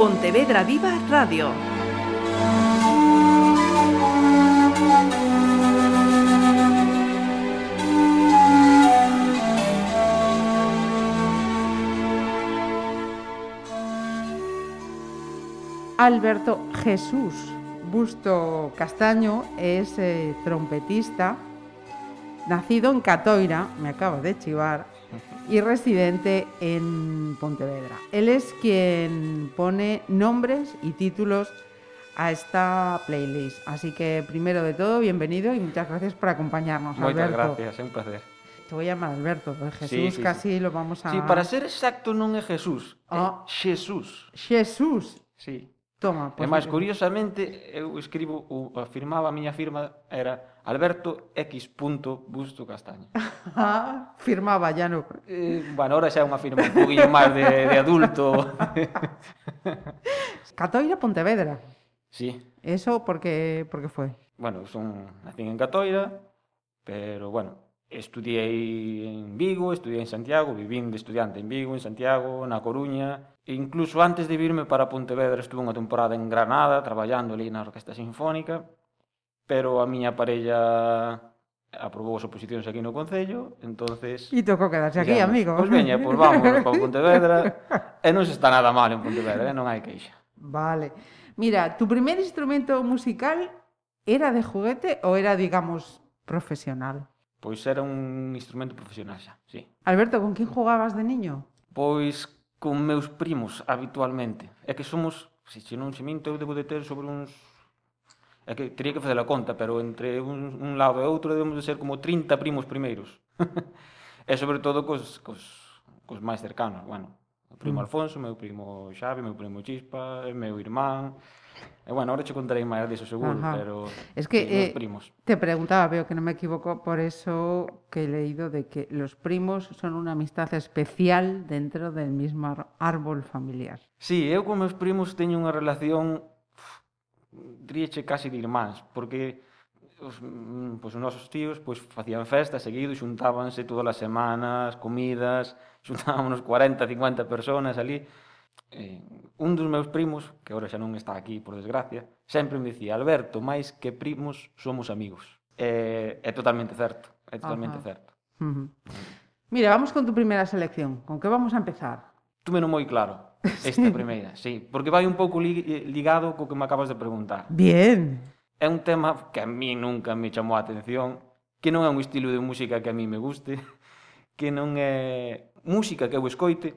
Pontevedra Viva Radio. Alberto Jesús Busto Castaño es eh, trompetista, nacido en Catoira, me acabo de chivar, y residente en Pontevedra. Él es quien pone nombres y títulos a esta playlist. Así que primero de todo, bienvenido y muchas gracias por acompañarnos, Moitas Alberto. gracias, un placer. Te voy a llamar Alberto, porque Jesús Sí, sí, casi lo vamos a... Sí, para ser exacto non é Jesús, é Xesús. Jesús. Sí. Toma, E pues máis curiosamente, eu escribo, o, afirmaba a miña firma era Alberto X. Busto Castaño. Ah, firmaba, ya no. Eh, bueno, ahora xa é unha firma un poquinho máis de, de adulto. Catoira Pontevedra. Sí. Eso porque porque foi? Bueno, son nacín en Catoira, pero bueno, estudiei en Vigo, estudiei en Santiago, vivín de estudiante en Vigo, en Santiago, na Coruña, e incluso antes de virme para Pontevedra estuve unha temporada en Granada traballando ali na Orquesta Sinfónica, pero a miña parella aprobou as oposicións aquí no Concello, entonces... E tocou quedarse aquí, digamos, amigo. Pois pues veña, pois pues vamos para Pontevedra. e non se está nada mal en Pontevedra, eh? non hai queixa. Vale. Mira, tu primer instrumento musical era de juguete ou era, digamos, profesional? Pois era un instrumento profesional xa, sí. Alberto, con quen jugabas de niño? Pois con meus primos, habitualmente. É que somos, se non se minto, eu debo de ter sobre uns é que teria que facer a conta, pero entre un, un lado e outro debemos de ser como 30 primos primeiros. e sobre todo cos, cos, cos máis cercanos, bueno, o primo mm. Alfonso, meu primo Xavi, meu primo Chispa, meu irmán, E bueno, ahora che contarei máis diso seguro, Ajá. pero es que eh, primos. te preguntaba, veo que non me equivoco, por eso que he leído de que los primos son una amistad especial dentro del mismo árbol familiar. Sí, eu con meus primos teño unha relación diríche casi de irmáns, porque os, pois, os nosos tíos pois, facían festas seguido, xuntábanse todas as semanas, comidas, xuntábamos 40, 50 personas ali. Eh, un dos meus primos, que agora xa non está aquí, por desgracia, sempre me dicía, Alberto, máis que primos somos amigos. Eh, é totalmente certo, é totalmente Ajá. certo. Uh -huh. Mira, vamos con tu primeira selección. Con que vamos a empezar? Túmeno moi claro. Esta primeira, sí, porque vai un pouco li ligado co que me acabas de preguntar. Bien. É un tema que a mí nunca me chamou a atención, que non é un estilo de música que a mí me guste, que non é música que eu escoite.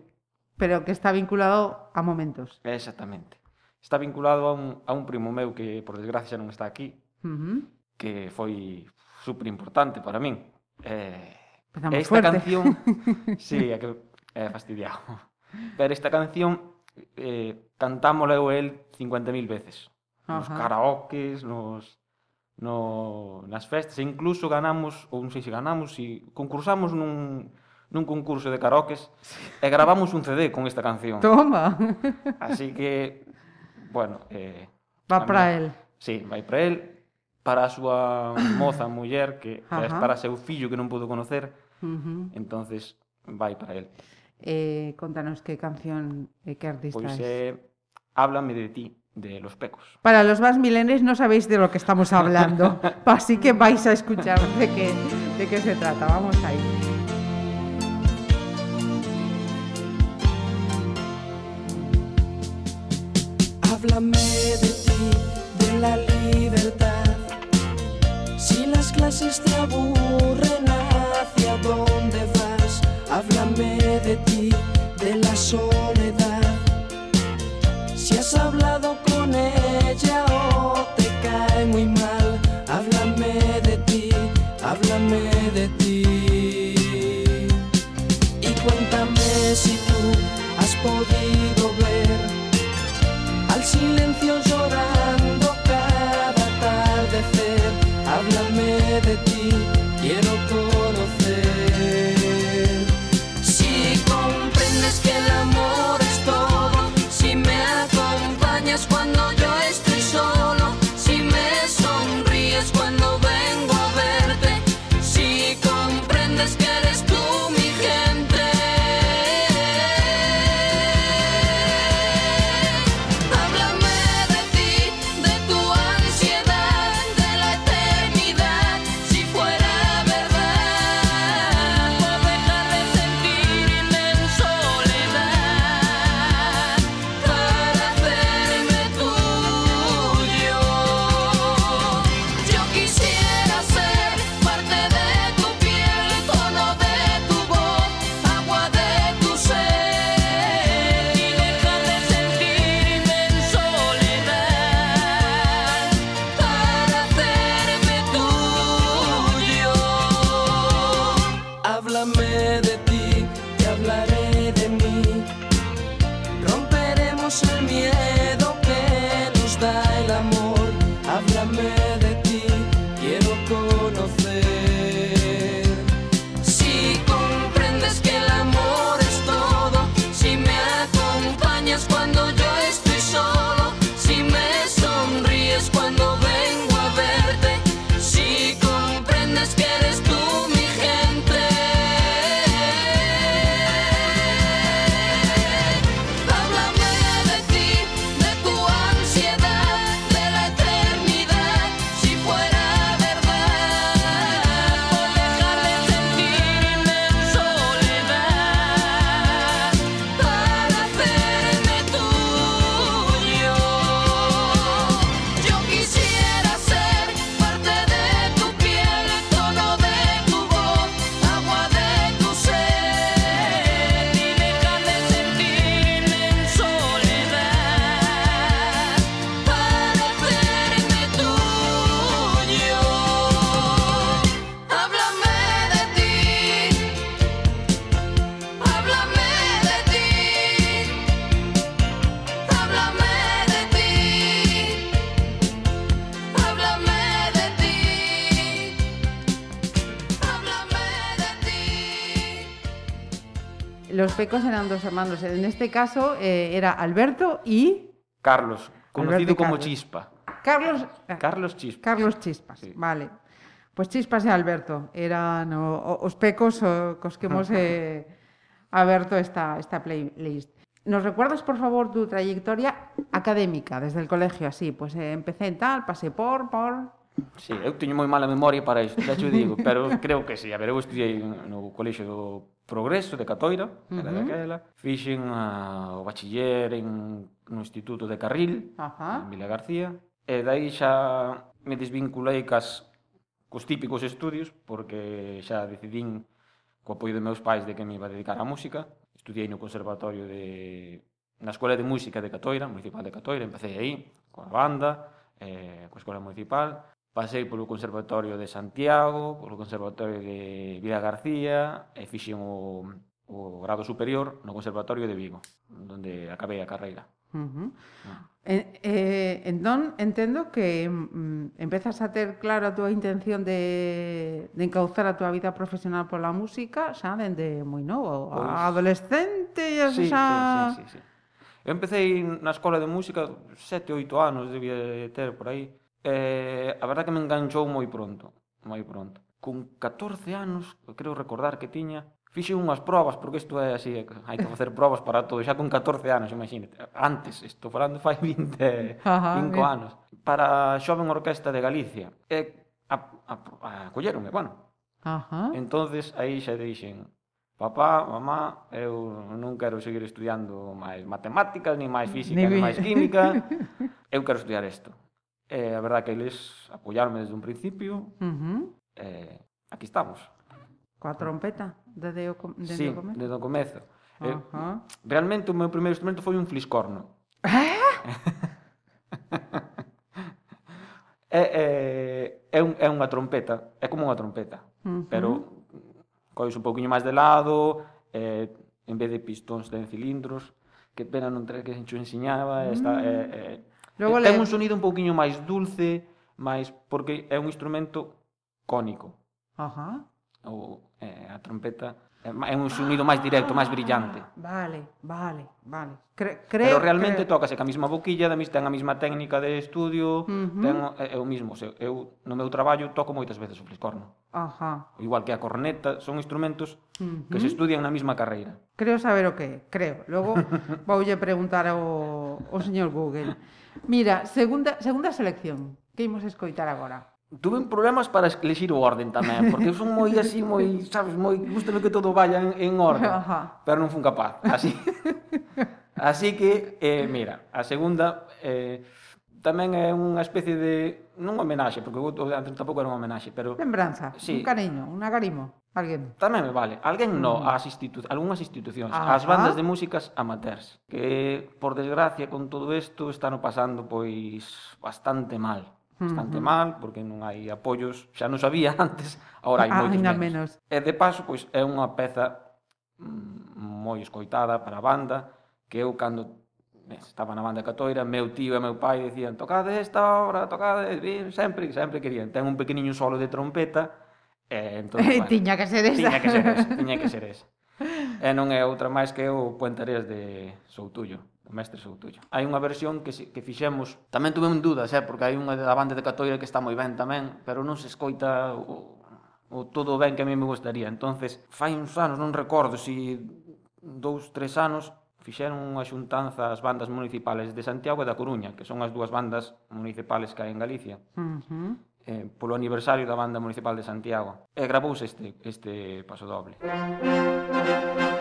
Pero que está vinculado a momentos. Exactamente. Está vinculado a un, a un primo meu que, por desgracia, non está aquí, uh -huh. que foi super importante para min. Eh, Empezamos esta fuerte. canción, sí, é que é fastidiado. Pero esta canción eh, cantámola eu el 50.000 veces. Nos Ajá. karaokes, nos no, nas festas, e incluso ganamos, ou non sei se ganamos, si concursamos nun, nun concurso de karaokes sí. e gravamos un CD con esta canción. Toma! Así que, bueno... Eh, Va para el. Sí, vai para el, para a súa moza, muller, que Ajá. é para seu fillo que non pudo conocer, uh -huh. entonces vai para el. Eh, contanos qué canción, eh, qué artista Pois es. é Háblame de ti, de Los Pecos. Para los más milenios no sabéis de lo que estamos hablando, así que vais a escuchar de qué, de qué se trata. Vamos ahí. Háblame de ti, de la libertad. Si las clases te aburren, sol. Pecos eran dos hermanos. En este caso eh, era Alberto y Carlos, conocido Alberto como Carlos. Chispa. Carlos. ah, Carlos Chispa. Carlos Chispas, Sí. vale. Pues Chispas e Alberto eran o, o, os pecos o, cos que hemos eh, aberto esta, esta playlist. ¿Nos recuerdas, por favor, tu trayectoria académica desde el colegio? Así, pues eh, empecé en tal, pasé por, por... Sí, eu teño moi mala memoria para isto, xa te digo, pero creo que sí. A ver, eu estudiei no Colexio do Progreso de Catoira, uh -huh. era daquela. Fixen a, o bachiller en no Instituto de Carril, uh -huh. en Vila García. E dai xa me desvinculei cas cos típicos estudios, porque xa decidín co apoio de meus pais de que me iba a dedicar á música. Estudiei no Conservatorio de... na Escola de Música de Catoira, Municipal de Catoira, empecé aí, coa banda, eh, coa Escola Municipal, Pasei polo Conservatorio de Santiago, polo Conservatorio de Vila García, e fixen o, o grado superior no Conservatorio de Vigo, onde acabei a carreira. Uh -huh. ah. eh, eh, entón, entendo que mm, empezas a ter claro a túa intención de, de encauzar a túa vida profesional pola música xa dende moi novo, pois... adolescente e sí, xa... Sí, sí, sí, sí. Eu empecé na escola de música sete, oito anos, debía ter por aí Eh, a verdad que me enganchou moi pronto, moi pronto. Con 14 anos, creo recordar que tiña, fixe unhas probas, porque isto é así, hai que facer probas para todo, xa con 14 anos, imagínate. Antes, estou falando fai 25 anos, para a Xoven Orquesta de Galicia. E a, a, a, acolleronme, bueno. Ajá. Entonces aí xa dixen, papá, mamá, eu non quero seguir estudiando máis matemáticas, ni máis física, ni, ni máis química, eu quero estudiar isto. Eh, a verdad que eles apoiarme desde un principio. Uh -huh. eh, aquí estamos. Coa trompeta? Desde o, com desde sí, o comezo? desde o comezo. Eh, uh -huh. realmente o meu primeiro instrumento foi un fliscorno. é, é, é, un, é unha trompeta, é como unha trompeta, uh -huh. pero cois un pouquiño máis de lado, eh, en vez de pistóns ten cilindros, que pena non ter que xo enseñaba, esta, uh -huh. Mm. eh, eh, Logo ten le... un sonido un pouquiño máis dulce, máis porque é un instrumento cónico. Ajá. O, eh, a trompeta é un sonido máis directo, máis brillante. Vale, vale, vale. Cre, cre, Pero realmente cre... tócase ca mesma boquilla, da ten a mesma técnica de estudio, uh -huh. ten é, é o mismo, se, eu no meu traballo toco moitas veces o fliscorno. Ajá. Igual que a corneta, son instrumentos uh -huh. que se estudian na mesma carreira. Creo saber o que, creo. Logo voulle preguntar ao, ao señor Google. Mira, segunda, segunda selección que imos escoitar agora. Tuve problemas para elegir o orden tamén, porque eu son moi así, moi, sabes, moi, gustame que todo vaya en, en orden, Ajá. pero non fun capaz, así. así que, eh, mira, a segunda eh, tamén é unha especie de non homenaxe, porque o Antón tampouco era unha homenaxe, pero... Lembranza, sí. un cariño, un agarimo, alguén. Tamén me vale, alguén no, mm. as institu algunhas institucións, Ajá. as bandas de músicas amateurs, que, por desgracia, con todo isto, están pasando, pois, bastante mal bastante uh -huh. mal, porque non hai apoios, xa non sabía antes, agora hai ah, moitos menos. menos. E de paso, pois é unha peza mm, moi escoitada para a banda, que eu cando estaba na banda catoira, meu tío e meu pai dicían tocade esta obra, tocade, bien, sempre, sempre querían. Ten un pequeniño solo de trompeta, e entón, bueno, tiña que ser esa. Tiña que ser esa, tiña que ser esa. e non é outra máis que o Puentarés de Soutullo o mestre Soutullo. Hai unha versión que, que fixemos, tamén tuve un dúdas, eh, porque hai unha da banda de Catoira que está moi ben tamén, pero non se escoita o, o todo ben que a mí me gustaría. entonces fai uns anos, non recordo se si dous, tres anos, fixeron unha xuntanza as bandas municipales de Santiago e da Coruña, que son as dúas bandas municipales que hai en Galicia. Uh -huh. eh, polo aniversario da banda municipal de Santiago. E gravouse este, este paso doble. Música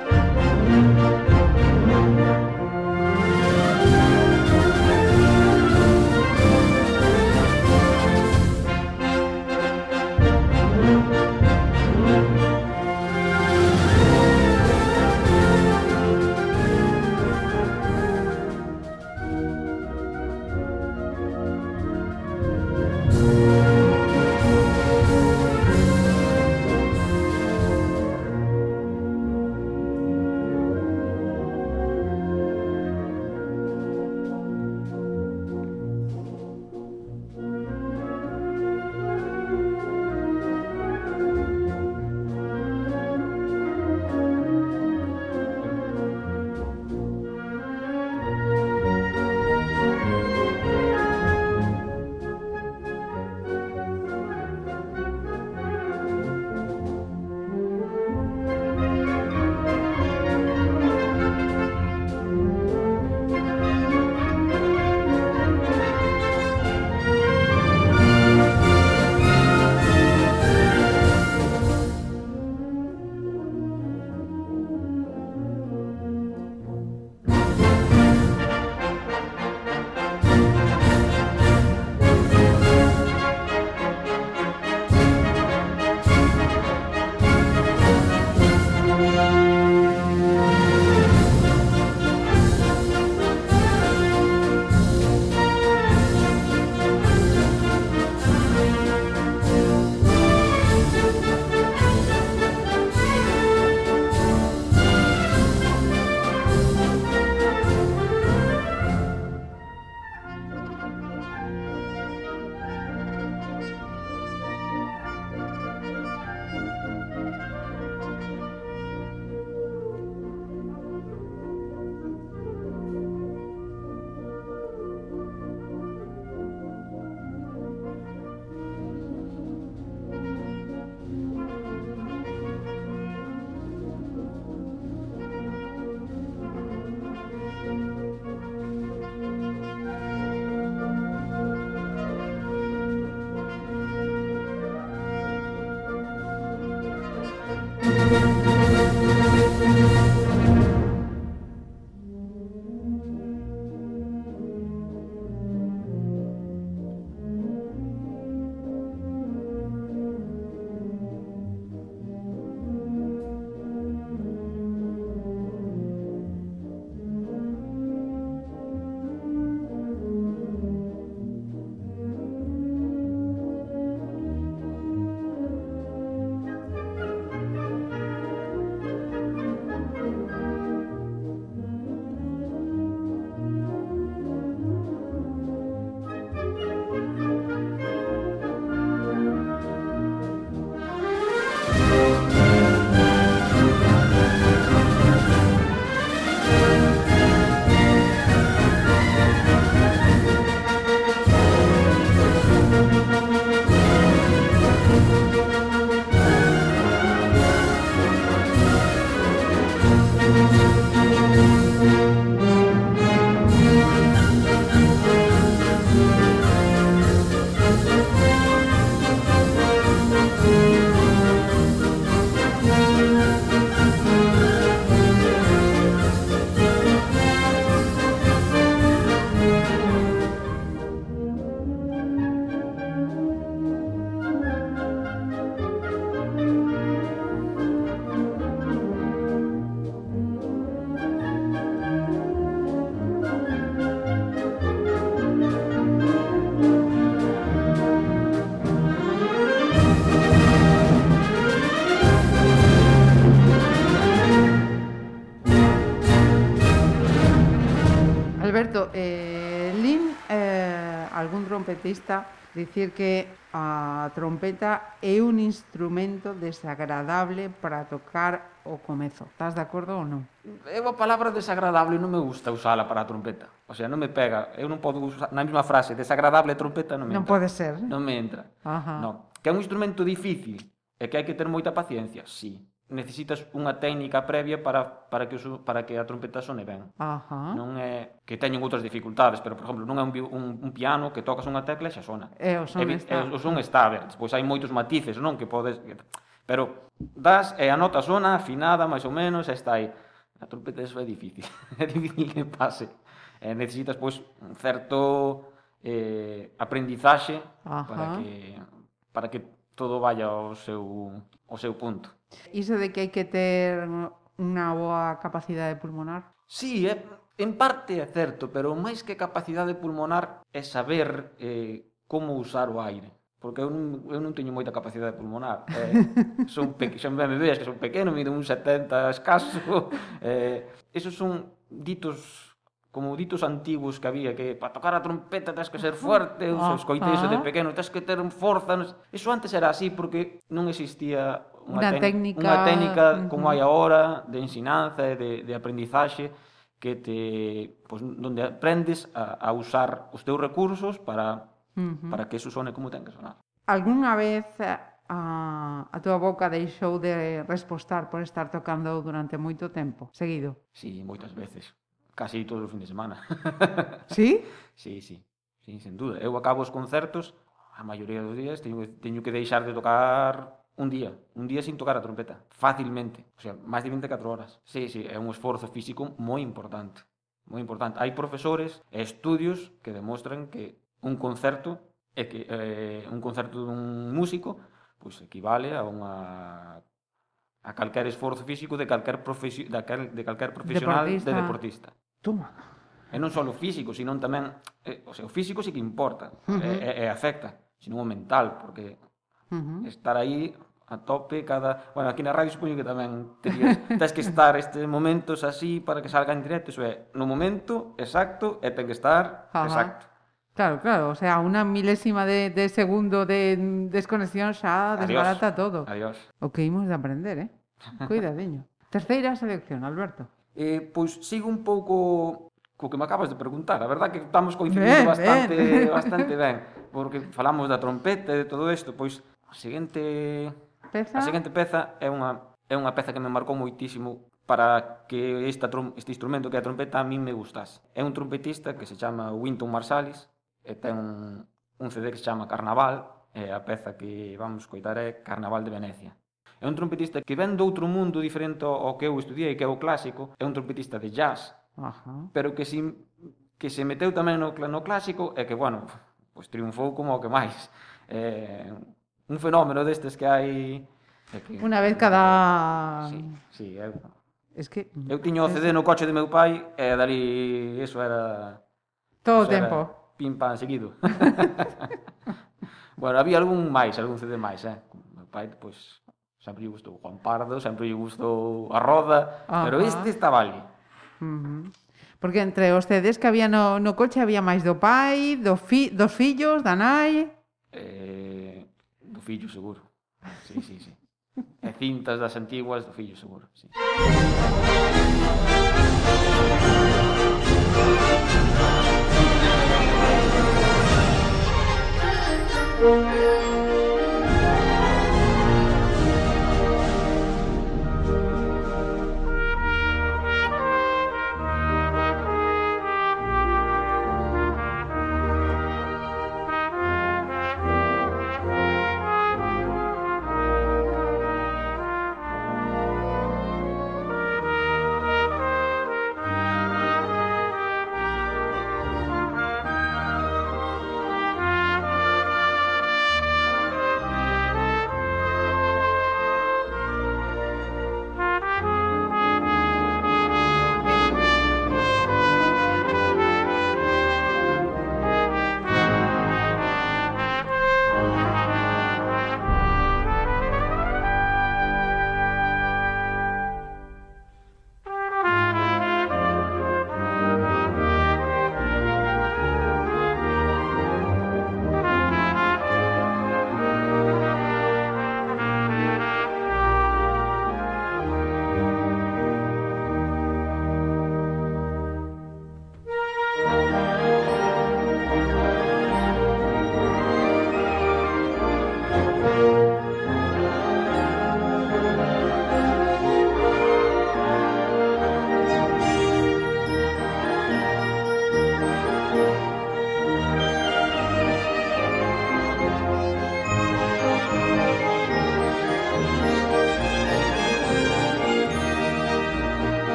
trompetista, dicir que a trompeta é un instrumento desagradable para tocar o comezo. Estás de acordo ou non? É a palabra desagradable non me gusta usala para a trompeta. O sea, non me pega. Eu non podo usar na mesma frase desagradable trompeta non me non entra. Pode ser. Non me entra. Ajá. No. Que é un instrumento difícil e que hai que ter moita paciencia, sí necesitas unha técnica previa para, para, que, o, para que a trompeta sone ben. Ajá. Non é que teñen outras dificultades, pero, por exemplo, non é un, un, un piano que tocas unha tecla e xa sona. É, o son é, está. E, o son está, ver, pois hai moitos matices, non? Que podes... Pero das e a nota sona afinada, máis ou menos, e está aí. A trompeta eso é difícil. é difícil que pase. E necesitas, pois, un certo eh, aprendizaxe Ajá. para que para que todo vaya ao seu, ao seu punto. Iso de que hai que ter unha boa capacidade pulmonar? Sí, é, en parte é certo, pero máis que capacidade pulmonar é saber eh, como usar o aire porque eu non, eu non teño moita capacidade pulmonar. Eh, son pe... xa me veas que son pequeno, mido un 70 escaso. Eh, esos son ditos como ditos antigos que había que para tocar a trompeta tens que ser fuerte, eu ah, escoitei iso de pequeno, tens que ter forza. Eso antes era así porque non existía unha, unha técnica, unha técnica uh -huh. como hai agora de ensinanza e de, de aprendizaxe que te pues, donde aprendes a, a usar os teus recursos para uh -huh. para que eso sone como ten que sonar. Algúnha vez eh, a, a tua boca deixou de respostar por estar tocando durante moito tempo, seguido? Sí, moitas veces casi todos os fins de semana. Sí? sí, sí. Sí, sen duda. Eu acabo os concertos, a maioría dos días, teño, teño que deixar de tocar un día, un día sin tocar a trompeta, facilmente, o sea, máis de 24 horas. Sí, sí, é un esforzo físico moi importante, moi importante. Hai profesores e estudios que demostran que un concerto é que eh, un concerto dun músico pois pues, equivale a unha a calquer esforzo físico de calquer profesio, de, cal, de calquer profesional deportista. de deportista. Toma. E non só o físico, senón tamén... Eh, o, sea, o físico sí que importa, uh -huh. Eh, e, eh, e, eh, afecta, senón o mental, porque uh -huh. estar aí a tope cada... Bueno, aquí na radio supoño que tamén terías, tens que estar estes momentos así para que salga en directo, iso é, no momento exacto e ten que estar Ajá. exacto. Claro, claro, o sea, unha milésima de, de segundo de desconexión xa desbarata Adiós. todo. Adiós. O que imos de aprender, eh? Cuidadiño. Terceira selección, Alberto eh, pois sigo un pouco co que me acabas de preguntar. A verdad que estamos coincidindo ben, bastante, ben. bastante ben, porque falamos da trompeta e de todo isto, pois a seguinte peza? a seguinte peza é unha é unha peza que me marcou moitísimo para que esta este instrumento que é a trompeta a min me gustase. É un trompetista que se chama Winton Marsalis e ten un, un CD que se chama Carnaval e a peza que vamos coitar é Carnaval de Venecia. É un trompetista que ven doutro mundo diferente ao que eu estudiei, que é o clásico, é un trompetista de jazz, Ajá. pero que si que se meteu tamén no, no clásico e que, bueno, pois triunfou como o que máis. Eh, un fenómeno destes que hai... Que, Una vez cada... Sí, sí, eu... Es que... Eu tiño o CD no coche de meu pai e dali eso era... Todo o tempo. Era pim pam seguido. bueno, había algún máis, algún CD máis, eh? Meu pai, pois, sempre lle gustou Juan Pardo, sempre lle gustou a Roda, Ajá. pero este estaba ali. Uh -huh. Porque entre os CDs que había no, no coche había máis do pai, do fi, dos fillos, da nai... Eh, do fillo, seguro. Sí, sí, sí. e cintas das antiguas do fillo, seguro. Sí. Thank.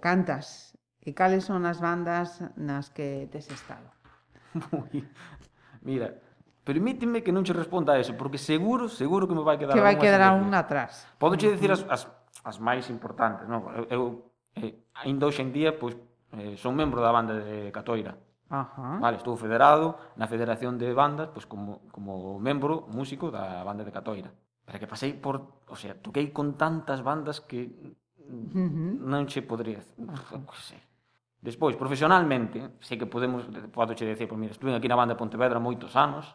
cantas e cales son as bandas nas que tes estado? Mira, permíteme que non che responda a eso, porque seguro, seguro que me vai quedar que vai quedar un atrás. Podo che dicir as, as, as máis importantes, non? Eu, eu eh, ainda hoxe en día, pois, eh, son membro da banda de Catoira. Ajá. Vale, estou federado na Federación de Bandas, pois como, como membro músico da banda de Catoira. Pero que pasei por, o sea, toquei con tantas bandas que uhum. non che podría... Sei. Despois, profesionalmente, sei que podemos, podo che decir, pois, mira, estuve aquí na banda de Pontevedra moitos anos,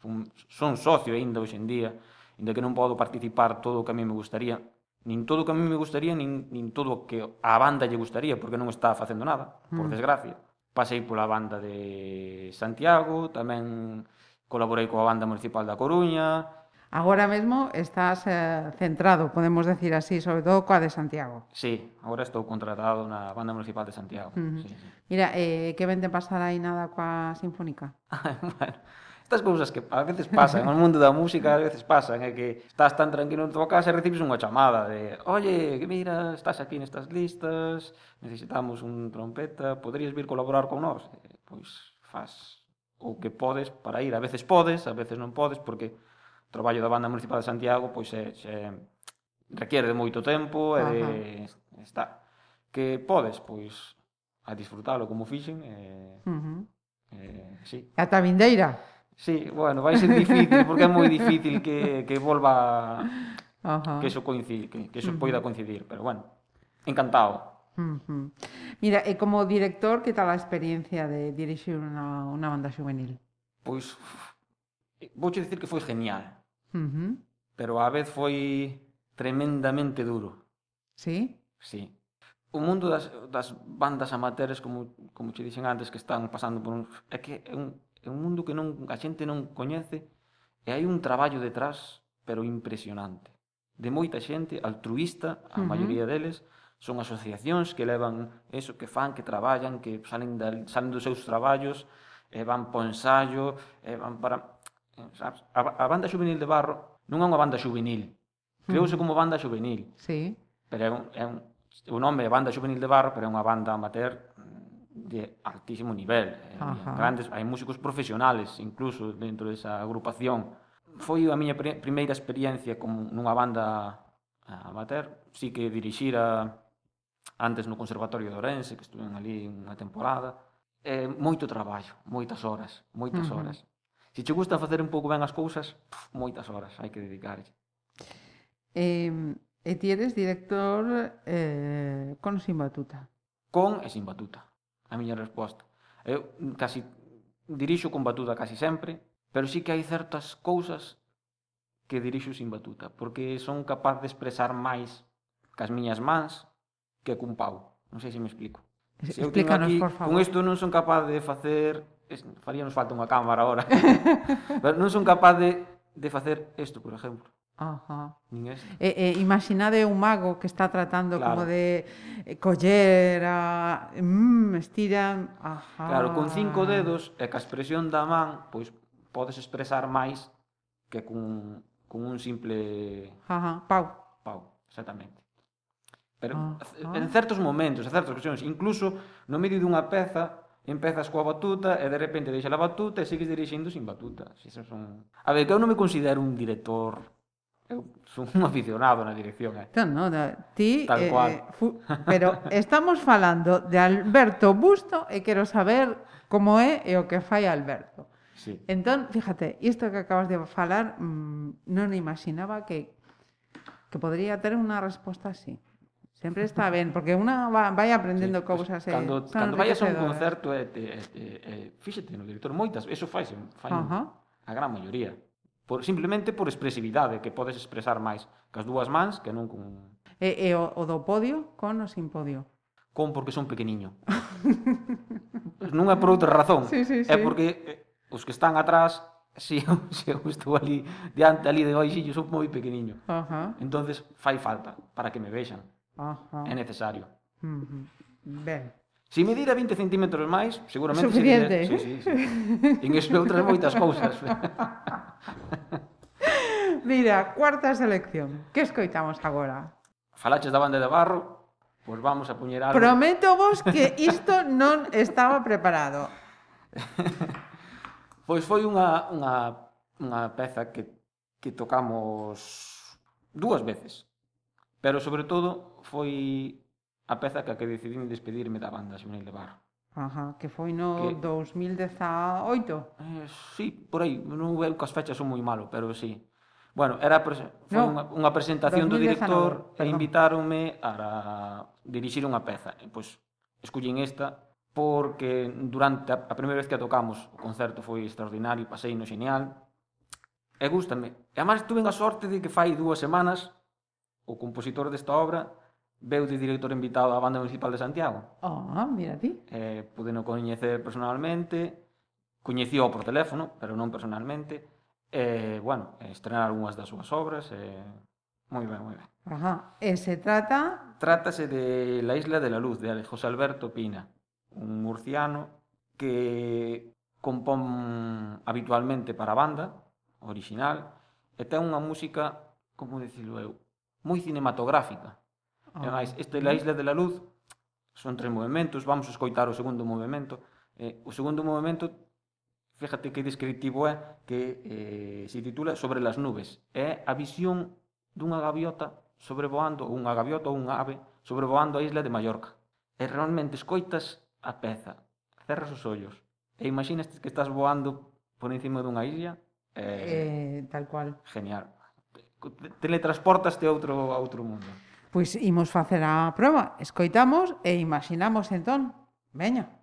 son, son socio aínda hoxe en día, aínda que non podo participar todo o que a mí me gustaría, nin todo o que a mí me gustaría, nin, nin todo o que a banda lle gustaría, porque non está facendo nada, por mm. desgracia. Pasei pola banda de Santiago, tamén colaborei coa banda municipal da Coruña, agora mesmo estás eh, centrado, podemos decir así, sobre todo coa de Santiago. Sí, agora estou contratado na Banda Municipal de Santiago. Uh -huh. sí, sí. Mira, eh, que vente pasar aí nada coa Sinfónica? bueno, estas cousas que a veces pasan, no mundo da música a veces pasan, é que estás tan tranquilo en tua casa e recibes unha chamada de oye, que mira, estás aquí nestas listas, necesitamos un trompeta, poderías vir colaborar con nós? Eh, pois faz o que podes para ir, a veces podes, a veces non podes, porque traballo da banda municipal de Santiago pois eh, é, é requiere de moito tempo e de, está que podes pois a disfrutalo como fixen e, uh -huh. e, sí. Ata vindeira? Sí, bueno, vai ser difícil porque é moi difícil que, que volva Ajá. que eso coincide, que, que eso uh -huh. poida coincidir, pero bueno, encantado. Uh -huh. Mira, e como director, que tal a experiencia de dirixir unha, unha banda juvenil? Pois, vouche dicir que foi genial. Uh -huh. Pero á vez foi tremendamente duro. Sí? Sí. O mundo das, das bandas amateurs, como, como che dixen antes, que están pasando por un... É que é un, é un mundo que non a xente non coñece e hai un traballo detrás, pero impresionante. De moita xente, altruista, a uh -huh. maioría deles, son asociacións que levan eso, que fan, que traballan, que salen, da, salen dos seus traballos, e van para ensayo, e van para sabes? A, a banda juvenil de Barro non é unha banda juvenil. Creouse mm. como banda juvenil. Sí. Pero é un, é un, o nome é banda juvenil de Barro, pero é unha banda amateur de altísimo nivel. Eh, Ajá. Grandes, hai músicos profesionales incluso dentro desa agrupación. Foi a miña primeira experiencia como nunha banda amateur. Si que dirixira antes no Conservatorio de Orense, que estuve ali unha temporada. É moito traballo, moitas horas, moitas uh -huh. horas. Se che gusta facer un pouco ben as cousas, puf, moitas horas hai que dedicarlle. Eh, e ti eres director eh, con sin batuta. Con e sin batuta. A miña resposta. Eu casi dirixo con batuta casi sempre, pero sí que hai certas cousas que dirixo sin batuta, porque son capaz de expresar máis cas miñas mans que cun pau. Non sei se me explico. Se eu teño aquí, por favor. Con isto non son capaz de facer faríanos falta unha cámara ahora. Pero non son capaz de, de facer isto, por exemplo. Ajá. Nin este. E, e, imaginade un mago que está tratando claro. como de eh, coller a... Mm, estiran... Ajá. Claro, con cinco dedos e ca expresión da man, pois podes expresar máis que cun, cun un simple... Ajá, pau. Pau, exactamente. Pero Ajá. en certos momentos, en certas ocasións, incluso no medio dunha peza, Empezas coa batuta e de repente deixa a batuta e sigues dirixindo sin batuta. Eso son... A ver, que eu non me considero un director Eu son un aficionado na dirección, eh. Entón, no, da, ti, Tal eh, eh, cual. Eh, fu, pero estamos falando de Alberto Busto e quero saber como é e o que fai Alberto. Sí. Entón, fíjate, isto que acabas de falar, mmm, non imaginaba que que podría ter unha resposta así. Sempre está ben, porque unha vai aprendendo sí, cousas. Pues, cando, eh, cando vayas a un concerto, eh, te, eh, te, eh, fíxate no director, moitas, eso faise, fai uh -huh. a gran maioría. Por, simplemente por expresividade, que podes expresar máis cas dúas mans que non con... E, e o, o do podio con o sin podio? Con porque son pequeniño. non é por outra razón. Sí, sí, sí. É porque eh, os que están atrás se eu, se eu estou ali diante ali de hoxe, eu sou moi pequeniño. Uh -huh. entonces fai falta para que me vexan. Ajá. é necesario. Uh Ben. Ben. me medira 20 centímetros máis, seguramente... Suficiente. Sería... Sí, sí, sí. en eso outras moitas cousas. Mira, cuarta selección. Que escoitamos agora? Falaches da banda de barro, pois vamos a puñer algo... Prometo vos que isto non estaba preparado. pois foi unha, unha, unha peza que, que tocamos dúas veces. Pero, sobre todo, foi a peza que a que decidín despedirme da banda Xuvenil de Barro. Ajá, que foi no que... 2018? Eh, sí, por aí. Non eu as fechas son moi malo, pero sí. Bueno, era pre... foi no, unha, unha presentación 2019, do director perdón. e invitáronme a dirixir unha peza. E, pois, escullín esta porque durante a, a primeira vez que a tocamos o concerto foi extraordinario, pasei no genial e gustame. E además tuve a sorte de que fai dúas semanas o compositor desta obra veu de director invitado á Banda Municipal de Santiago. Ah, oh, mira ti. Eh, pudeno coñecer personalmente, coñecío por teléfono, pero non personalmente, e, eh, bueno, estrenar algunhas das súas obras, e... Eh, moi ben, moi ben. Ajá. E se trata... Trátase de La Isla de la Luz, de José Alberto Pina, un murciano que compón habitualmente para a banda, original, e ten unha música, como dicilo eu, moi cinematográfica Ah. E máis, este é a Isla de la Luz, son tres movimentos, vamos a escoitar o segundo movimento. Eh, o segundo movimento, fíjate que descriptivo é, que eh, se titula Sobre las nubes. É a visión dunha gaviota sobrevoando, ou unha gaviota ou unha ave, sobrevoando a isla de Mallorca. E realmente escoitas a peza, cerras os ollos, e imaginas que estás voando por encima dunha isla, eh, eh, tal cual. Genial. Teletransportaste a outro, a outro mundo. Pois imos facer a proba, escoitamos e imaginamos entón. Veña.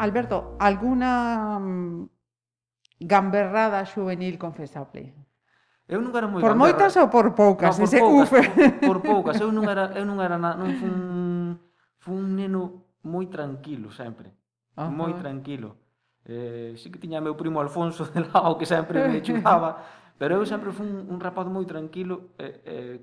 Alberto, alguna um, gamberrada juvenil confesable? Eu nunca era moi Por gamberra. moitas ou por poucas? No, por, Ese poucas uf. por, por poucas. Eu nunca era, eu nunca era na, non fun, fun un neno moi tranquilo sempre. Ajá. Moi tranquilo. Eh, sí que tiña meu primo Alfonso de lado que sempre me chugaba, pero eu sempre fun un rapaz moi tranquilo eh, eh,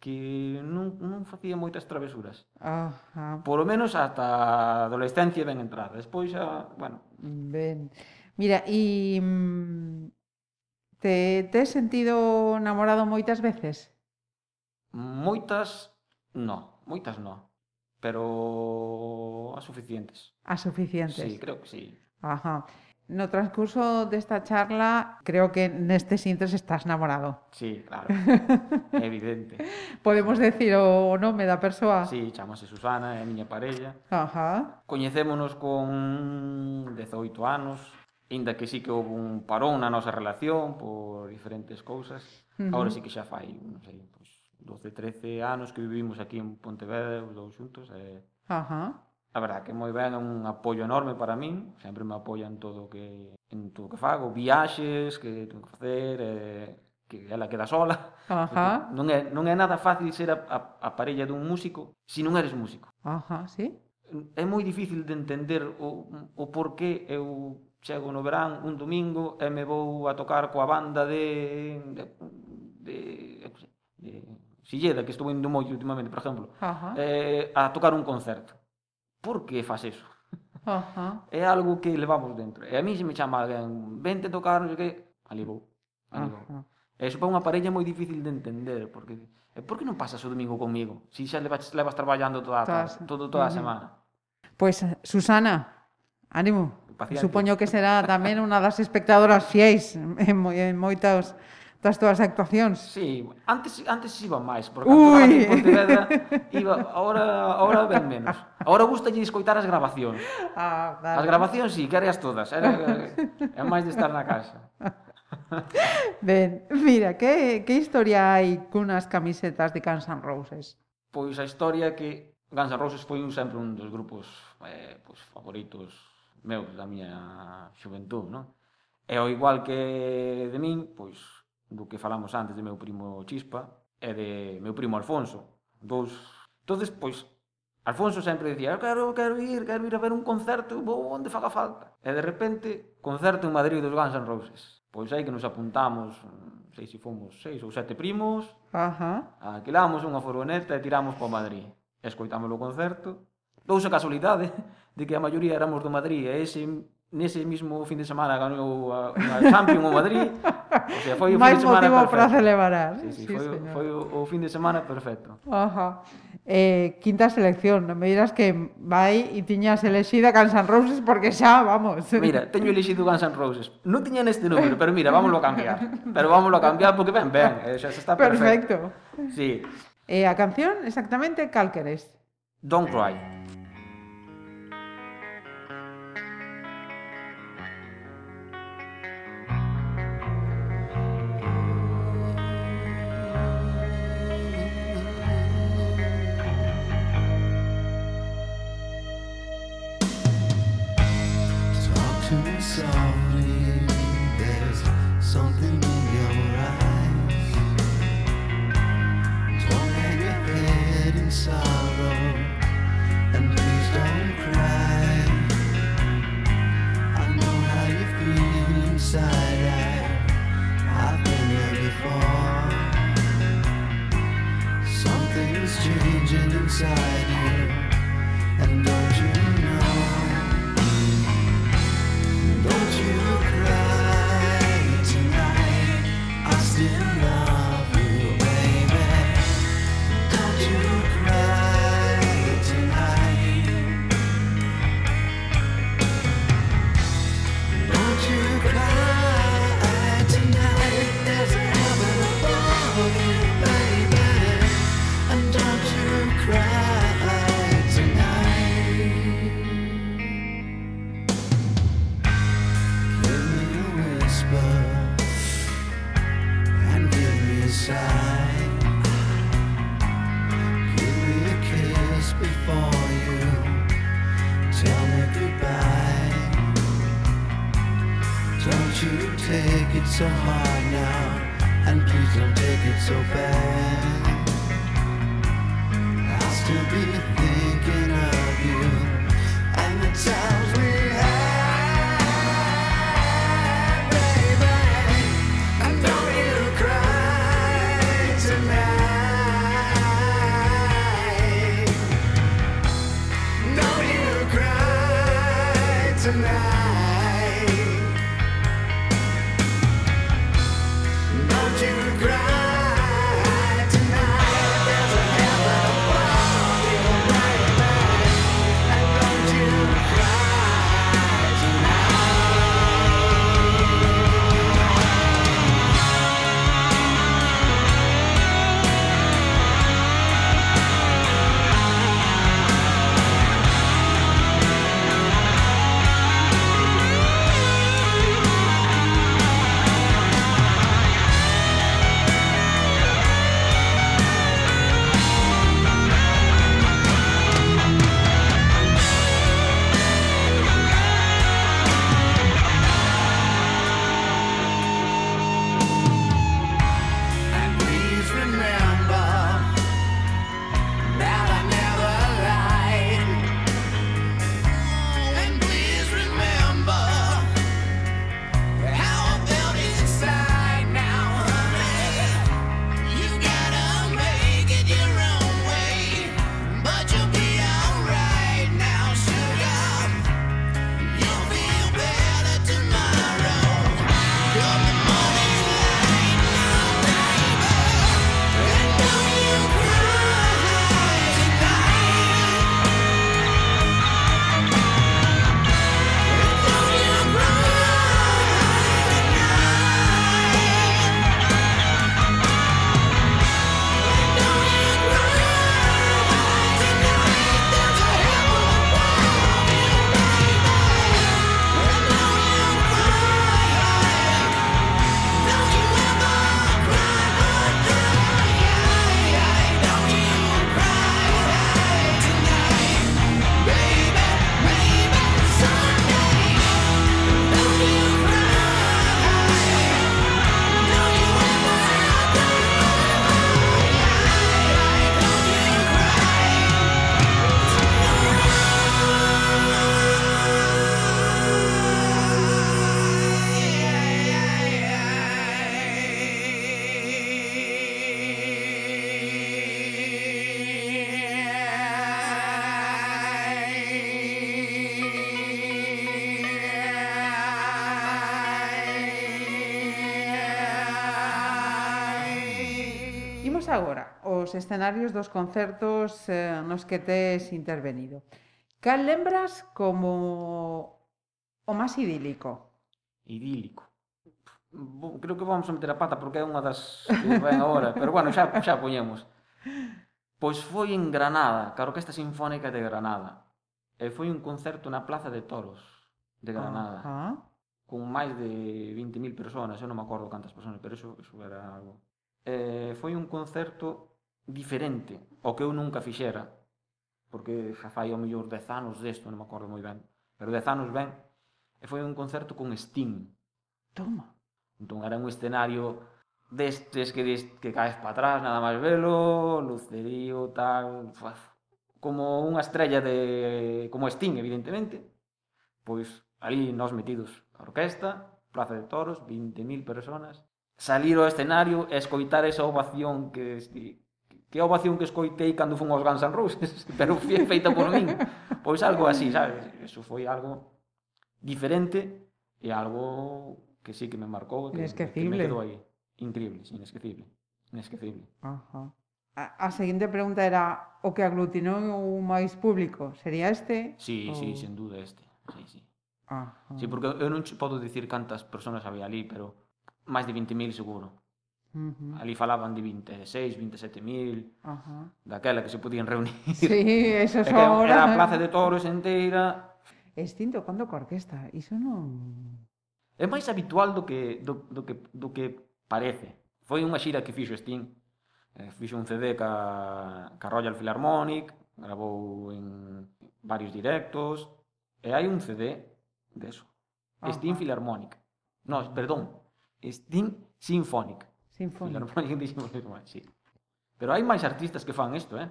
que non, non facía moitas travesuras. Ah, ah. Por lo menos ata a adolescencia ben entrada. Despois, a, bueno... Ben. Mira, e... Mm, te, te has sentido namorado moitas veces? Moitas, no. Moitas, no. Pero as suficientes. As suficientes. Sí, creo que sí. Ajá. No transcurso desta charla, creo que neste sintres estás namorado. Sí, claro. Evidente. Podemos decir o nome da persoa? Sí, chamase Susana, é a miña parella. Ajá. Coñecémonos con 18 anos, Inda que sí que houve un parón na nosa relación por diferentes cousas. Uh. Agora sí que xa fai, non sei, pois 12, 13 anos que vivimos aquí en Pontevedra os dous xuntos. E... Ajá. A verdad que moi ben, é un apoio enorme para min, sempre me apoian todo o que en todo o que fago, viaxes que tengo que facer, eh, que ela queda sola. Ajá. Non é non é nada fácil ser a, a, a parella dun músico se si non eres músico. Ajá, sí. É moi difícil de entender o, o porqué eu chego no verán un domingo e me vou a tocar coa banda de de, de, de, de Silleda, que estou indo moi últimamente, por exemplo, Ajá. eh, a tocar un concerto por que faz eso? Ajá. É algo que levamos dentro. E a mí se me chama alguén, vente tocar, non sei que, ali vou. Ali vou. E iso para unha parella é moi difícil de entender, porque e por que non pasas o domingo comigo? Si xa levas, levas traballando toda a tarde, todo, toda a semana. Pois, pues, Susana, ánimo. Paciente. Supoño que será tamén unha das espectadoras fiéis en, moi, en moitas das túas actuacións. Sí, antes antes iba máis, porque Ui. antes en Pontevedra iba, agora agora ben menos. Agora gustalle escoitar as grabacións. Ah, dale. As grabacións si, sí, quereas todas, era é máis de estar na casa. Ben, mira, que, que historia hai cunas camisetas de Guns N' Roses? Pois a historia que Guns N' Roses foi un sempre un dos grupos eh, pois, favoritos meus da miña xuventud, non? E ao igual que de min, pois do que falamos antes de meu primo Chispa e de meu primo Alfonso. Dous... Entonces, pois, Alfonso sempre decía, quero, quero ir, quero ir a ver un concerto, vou onde faga falta. E de repente, concerto en Madrid dos Guns N' Roses. Pois aí que nos apuntamos, non sei se fomos seis ou sete primos, Ajá. alquilamos unha furgoneta e tiramos para Madrid. Escoitamos o concerto. Dousa casualidade de que a maioría éramos do Madrid e ese nese mismo fin de semana ganou a, a Champions o Madrid. O sea, foi o fin de semana perfecto. para celebrar. Sí, sí, sí, foi, señor. foi o, o fin de semana perfecto. Ajá. Eh, quinta selección, non me dirás que vai e tiñas elexida Guns N' Roses porque xa, vamos. Mira, teño elexido Guns N' Roses. Non tiña neste número, pero mira, vámoslo a cambiar. Pero vámoslo a cambiar porque ben, ben, eh, xa está perfecto. Perfecto. Sí. Eh, a canción exactamente cal queres? Don't Cry. os escenarios dos concertos eh, nos que tes intervenido. Cal lembras como o máis idílico? Idílico. Creo que vamos a meter a pata porque é unha das que ven agora, pero bueno, xa, xa poñemos. Pois foi en Granada, ca Orquesta Sinfónica de Granada. E foi un concerto na Plaza de Toros de Granada. Uh -huh. Con máis de 20.000 persoas, eu non me acordo cantas persoas, pero iso, iso era algo. Eh, foi un concerto diferente ao que eu nunca fixera, porque xa fai ao mellor 10 anos desto, non me acordo moi ben, pero 10 anos ben, e foi un concerto con Sting. Toma. Entón era un escenario destes que, des, que caes para atrás, nada máis velo, lucerío, tal, uf, como unha estrella de como Sting, evidentemente. Pois ali nós metidos, a orquesta, Plaza de Toros, 20.000 personas, salir ao escenario e escoitar esa ovación que que a ovación que escoitei cando fun aos Guns N' Roses, pero foi feita por min. Pois algo así, sabes? Eso foi algo diferente e algo que sí que me marcou, que, que me quedou aí. Increíble, inesquecible. Inesquecible. Ajá. A, a seguinte pregunta era o que aglutinou o máis público, sería este? Sí, ou... sí, sen duda este. Sí, sí. Ajá. Sí, porque eu non podo dicir cantas persoas había ali, pero máis de 20.000 seguro. Uh -huh. Ali falaban de 26, 27.000, uh -huh. Daquela que se podían reunir. Sí, eso é ahora. Era a plaza de toros inteira Extinto cando co orquesta, iso non... É máis habitual do que, do, do que, do que parece. Foi unha xira que fixo Sting eh, Fixo un CD ca, ca Royal Philharmonic Gravou en varios directos E hai un CD deso de uh -huh. Sting Philharmonic. No, perdón Sting Symphonic. Sinfónico. sí. Pero hai máis artistas que fan isto, eh?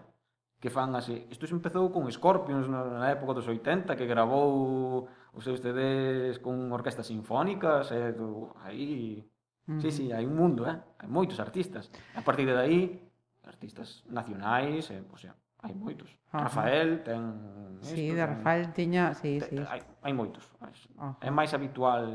Que fan así. Isto se empezou con Scorpions na época dos 80, que grabou os seus CDs con orquestas sinfónicas, e eh, do... aí... Mm. Sí, sí, hai un mundo, eh? Hai moitos artistas. A partir de aí, artistas nacionais, eh, pois, sea, hai moitos. Ajá. Rafael ten... Isto, sí, de Rafael tiña... Sí, ten, sí. Hai, hai moitos. Ajá. É máis habitual...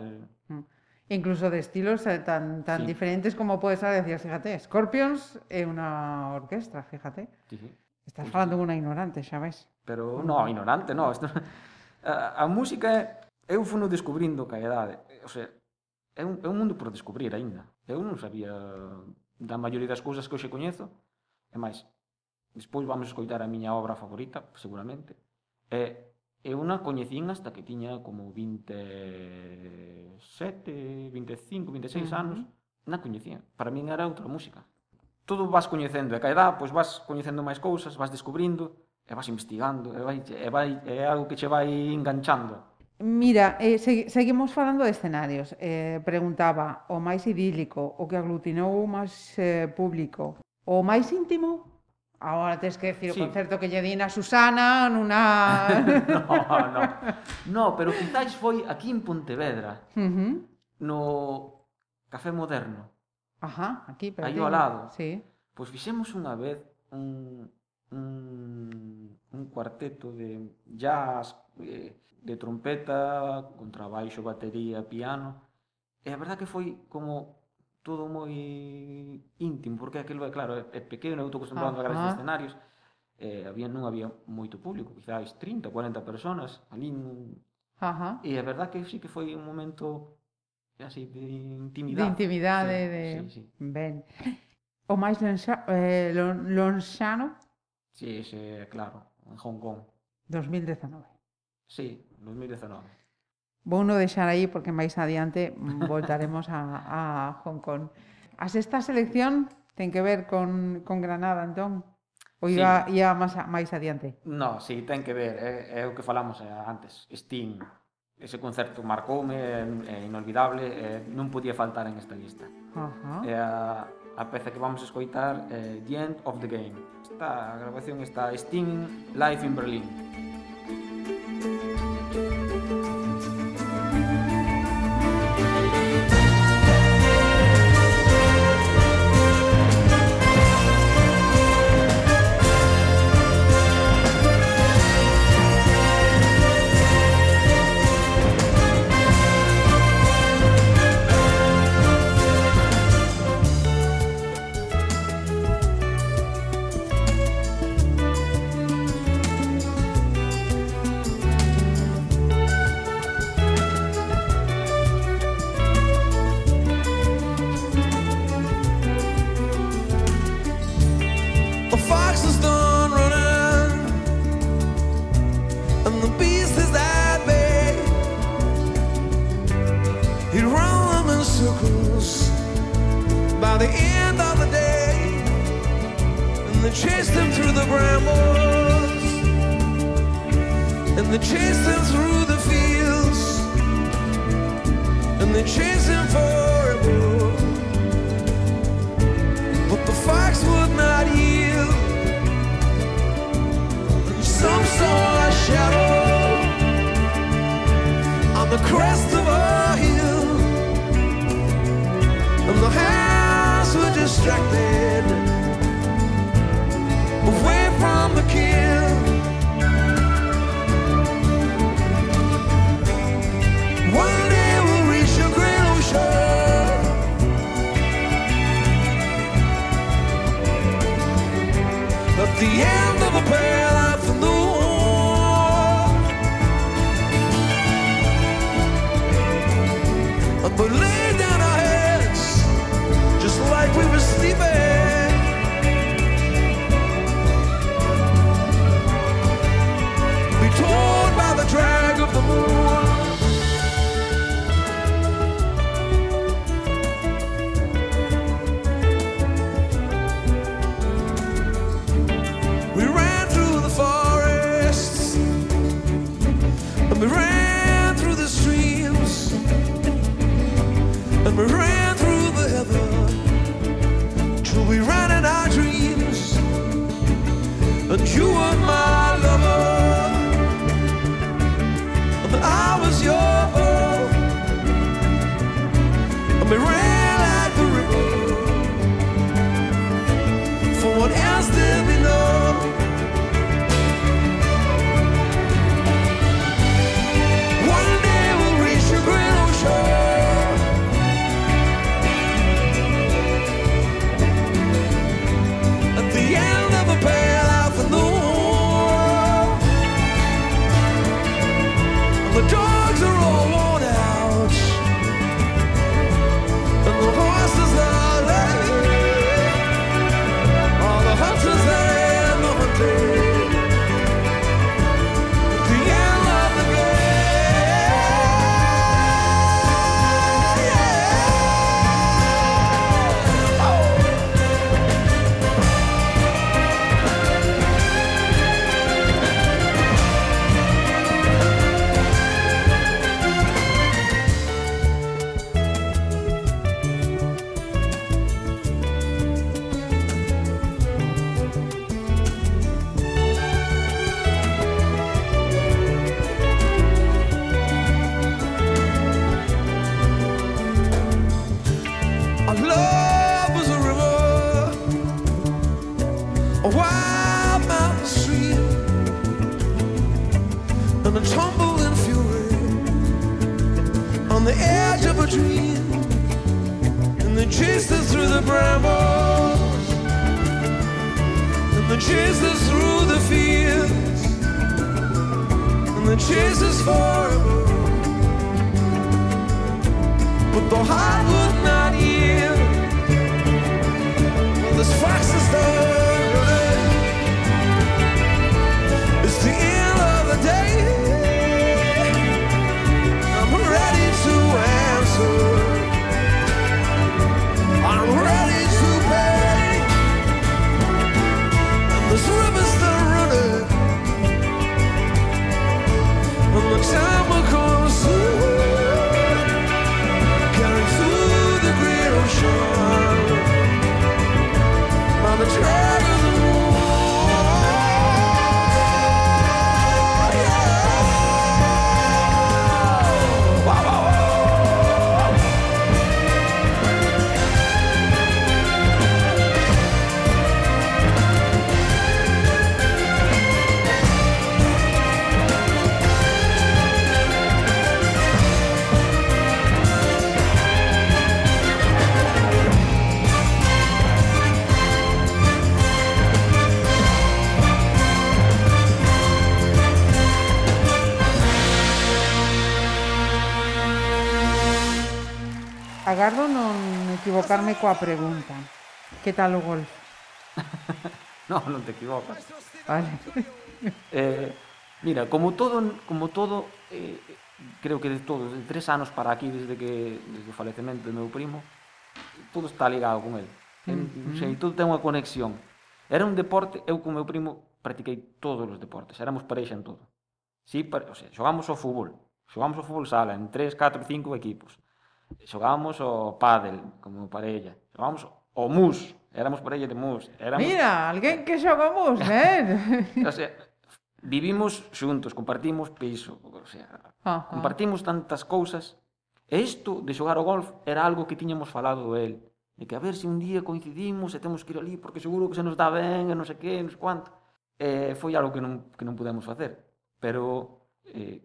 Mm incluso de estilos eh, tan, tan sí. diferentes como puede ser, decías, fíjate, Scorpions é unha orquestra, fíjate. Sí, sí. Estás falando unha ignorante, xa ves. Pero, no, ignorante, no. Esto... A, a música é... Eu funo descubrindo ca idade... O sea, é un, é un mundo por descubrir aínda. Eu non sabía da maioría das cousas que hoxe coñezo. E máis, despois vamos escoitar a miña obra favorita, seguramente. E Eh, Eu na coñecín hasta que tiña como 27, 25, 26 uh anos. Na coñecía. Para min era outra música. Todo vas coñecendo, e ca edad, pois vas coñecendo máis cousas, vas descubrindo, e vas investigando, e, vai, e vai, é algo que che vai enganchando. Mira, eh, segu seguimos falando de escenarios. Eh, preguntaba, o máis idílico, o que aglutinou o máis eh, público, o máis íntimo, Agora tens que decir sí. o concerto que lle din a Susana nunha... no, no. no, pero quizáis foi aquí en Pontevedra, uh -huh. no Café Moderno. Ajá, aquí, pero... Aí ao lado. Sí. Pois fixemos unha vez un, un, un cuarteto de jazz, de, de trompeta, contrabaixo, batería, piano. E a verdad que foi como todo moi íntimo, porque aquel, claro, é pequeno, eu estou acostumbrado ah, a grandes ah. escenarios, eh, había, non había moito público, quizás 30, 40 personas, ali non... Ajá. E a verdad que sí que foi un momento así de intimidade. De intimidade, sí, de... Sí, sí. Ben. O máis lonxa, eh, lon, lonxano? Sí, sí, claro, en Hong Kong. 2019. Sí, 2019. Vou no deixar aí porque máis adiante voltaremos a, a Hong Kong. A sexta selección ten que ver con, con Granada, entón? Ou iba, sí. ia máis, máis adiante? No, sí, ten que ver, é, é o que falamos eh, antes. Steam, ese concerto marcoume, é, é inolvidable, é, non podía faltar en esta lista. Uh -huh. é a, a peza que vamos a escoitar é The End of the Game. Esta a grabación está Steam Live in Berlin. equivocarme coa pregunta. Que tal o golf? no, non te equivocas. Vale. eh, mira, como todo, como todo eh, creo que de todo, de tres anos para aquí, desde que desde o falecemento do meu primo, todo está ligado con el. En, mm -hmm. sei, todo ten unha conexión. Era un deporte, eu con meu primo practiquei todos os deportes, éramos parexa en todo. Sí, pare, o sea, xogamos ao fútbol, xogamos ao fútbol sala en 3, 4, 5 equipos xogamos o pádel como parella, xogamos o mus, éramos parella de mus, éramos Mira, alguén que xoga mus, eh? o sea, vivimos xuntos, compartimos piso, o sea, Ajá. compartimos tantas cousas. E isto de xogar o golf era algo que tiñamos falado el, de que a ver se si un día coincidimos e temos que ir ali porque seguro que se nos dá ben e non sei que, non sei quanto. Eh, foi algo que non, que non pudemos facer. Pero eh,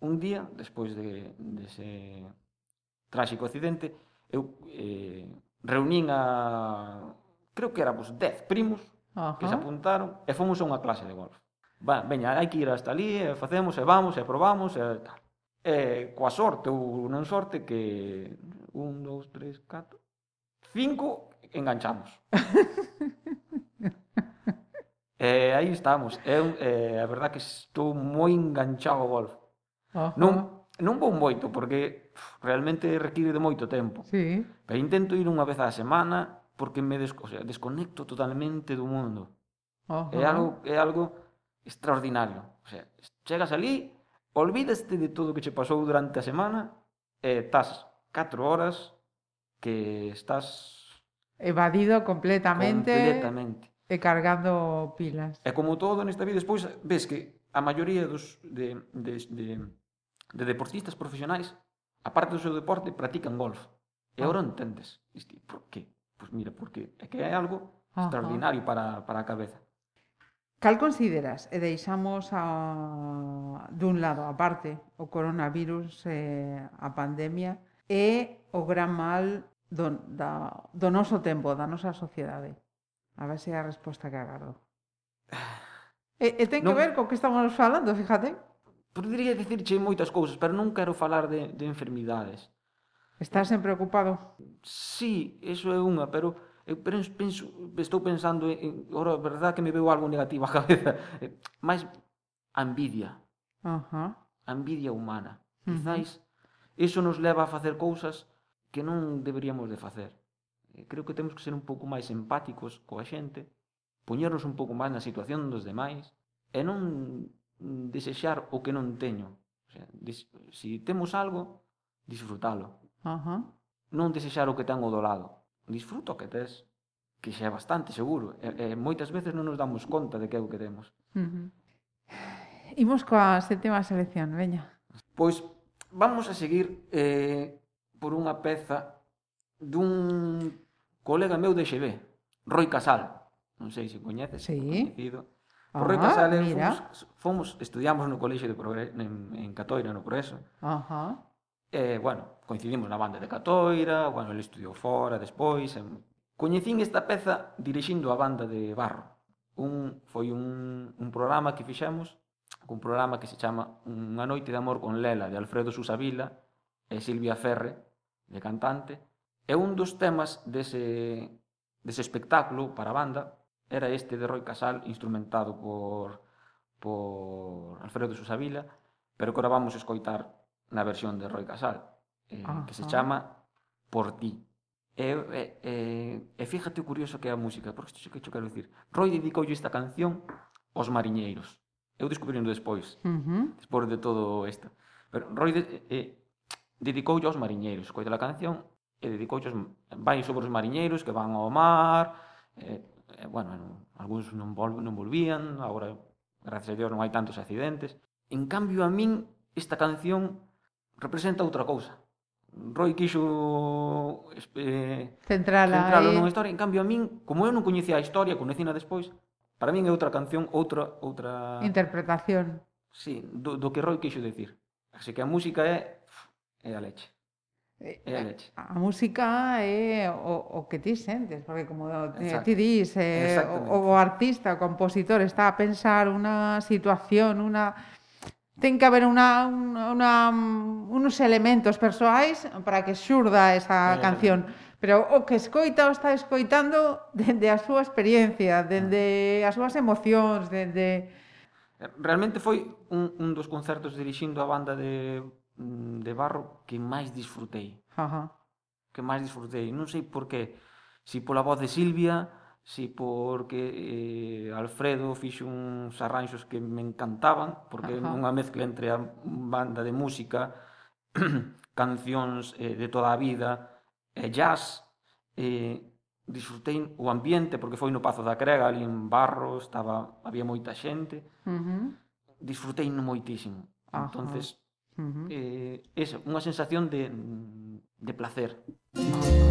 un día, despois de, de ese tráxico accidente, eu eh, reunín a... creo que éramos 10 primos Ajá. que se apuntaron e fomos a unha clase de golf. Va, veña, hai que ir hasta ali, e facemos, e vamos, e probamos, e tal. E coa sorte ou non sorte que un, dous, tres, catro, cinco enganchamos. eh, aí estamos. Eu, eh, a verdad que estou moi enganchado ao golf. Ajá. Non, non vou moito, porque realmente require de moito tempo. Sí. Pero intento ir unha vez á semana porque me des, o sea, desconecto totalmente do mundo. Ajá. É algo é algo extraordinario. O sea, chegas ali, olvídaste de todo o que che pasou durante a semana e estás 4 horas que estás evadido completamente. Completamente e cargando pilas. E como todo nesta vida, despois ves que a maioría dos de, de, de, de deportistas profesionais aparte do seu deporte, practican golf. E agora ah. entendes. Diste, por qué? Pois pues mira, porque é que é algo Ajá. extraordinario para, para eh, a cabeza. Cal consideras, e deixamos a, dun lado a parte o coronavirus, eh, a pandemia, é o gran mal do, da, do noso tempo, da nosa sociedade? A ver se é a resposta que agardo. Ah. E, e ten non... que ver co que estamos falando, fíjate. Podería dicirche moitas cousas, pero non quero falar de, de enfermidades. Estás sempre preocupado? Sí, eso é unha, pero eu penso, estou pensando en, ora, verdad que me veo algo negativo á cabeza, eh, máis a envidia. Ajá. Uh -huh. A envidia humana. Uh -huh. Quizáis eso nos leva a facer cousas que non deberíamos de facer. Eh, creo que temos que ser un pouco máis empáticos coa xente, poñernos un pouco máis na situación dos demais e non Mm, desexar o que non teño. O sea, des, si temos algo, disfrutalo. Ajá. Non desexar o que ten o do lado. Disfruta o que tes, que xa é bastante seguro. E, e moitas veces non nos damos conta de que é o que temos. Uh -huh. Imos coa sétima selección, veña. Pois vamos a seguir eh, por unha peza dun colega meu de XB, Roy Casal. Non sei se coñeces. Sí. Conocido Porque Ajá, ah, Casales fomos, fomos, estudiamos no colexio de Progre en, en Catoira, no Progreso. Ajá. Eh, bueno, coincidimos na banda de Catoira, bueno, ele estudiou fora despois. En... Coñecín esta peza dirixindo a banda de Barro. Un, foi un, un programa que fixemos, un programa que se chama Unha noite de amor con Lela, de Alfredo Susavila e Silvia Ferre, de cantante. E un dos temas dese, dese espectáculo para a banda era este de Roy Casal instrumentado por por Alfredo Susavila, pero que ahora vamos a escoitar na versión de Roy Casal, eh, Ajá. que se chama Por ti. E, e, e, e fíjate o curioso que é a música, porque isto que eu quero dicir. Roy dedicoulle esta canción aos mariñeiros. Eu descubrindo despois, uh -huh. despois de todo isto. Pero Roy de, eh, dedicoulle aos mariñeiros, coita a canción e dedicoulle aos, vai sobre os mariñeiros que van ao mar, e, Eh, bueno, non, algúns non, vol, non volvían, agora, gracias a Dios, non hai tantos accidentes. En cambio, a min, esta canción representa outra cousa. Roy quixo eh, centrala, centralo eh... nunha historia. En cambio, a min, como eu non coñecía a historia, coñecina despois, para min é outra canción, outra... outra... Interpretación. Sí, do, do que Roy quixo decir. Así que a música é, é a leche. Eh, a, a música é o, o que ti sentes, porque como eh, Exacto. ti dis, eh, o, o artista, o compositor está a pensar unha situación, unha ten que haber unha, unha, unos elementos persoais para que xurda esa eh, canción. Pero o que escoita o está escoitando dende a súa experiencia, dende ah. as súas emocións, dende... Realmente foi un, un dos concertos dirixindo a banda de Mm, de barro que máis disfrutei. Ajá. Que máis disfrutei. Non sei por qué. Si pola voz de Silvia, si porque eh, Alfredo fixo uns arranxos que me encantaban, porque Ajá. é unha mezcla entre a banda de música, cancións eh, de toda a vida, e jazz, eh, disfrutei o ambiente porque foi no Pazo da Crega, ali en Barro, estaba había moita xente. Uh -huh. Disfrutei no moitísimo. Ajá. Entonces Uh -huh. eh, eso, unha sensación de, de placer. Ah.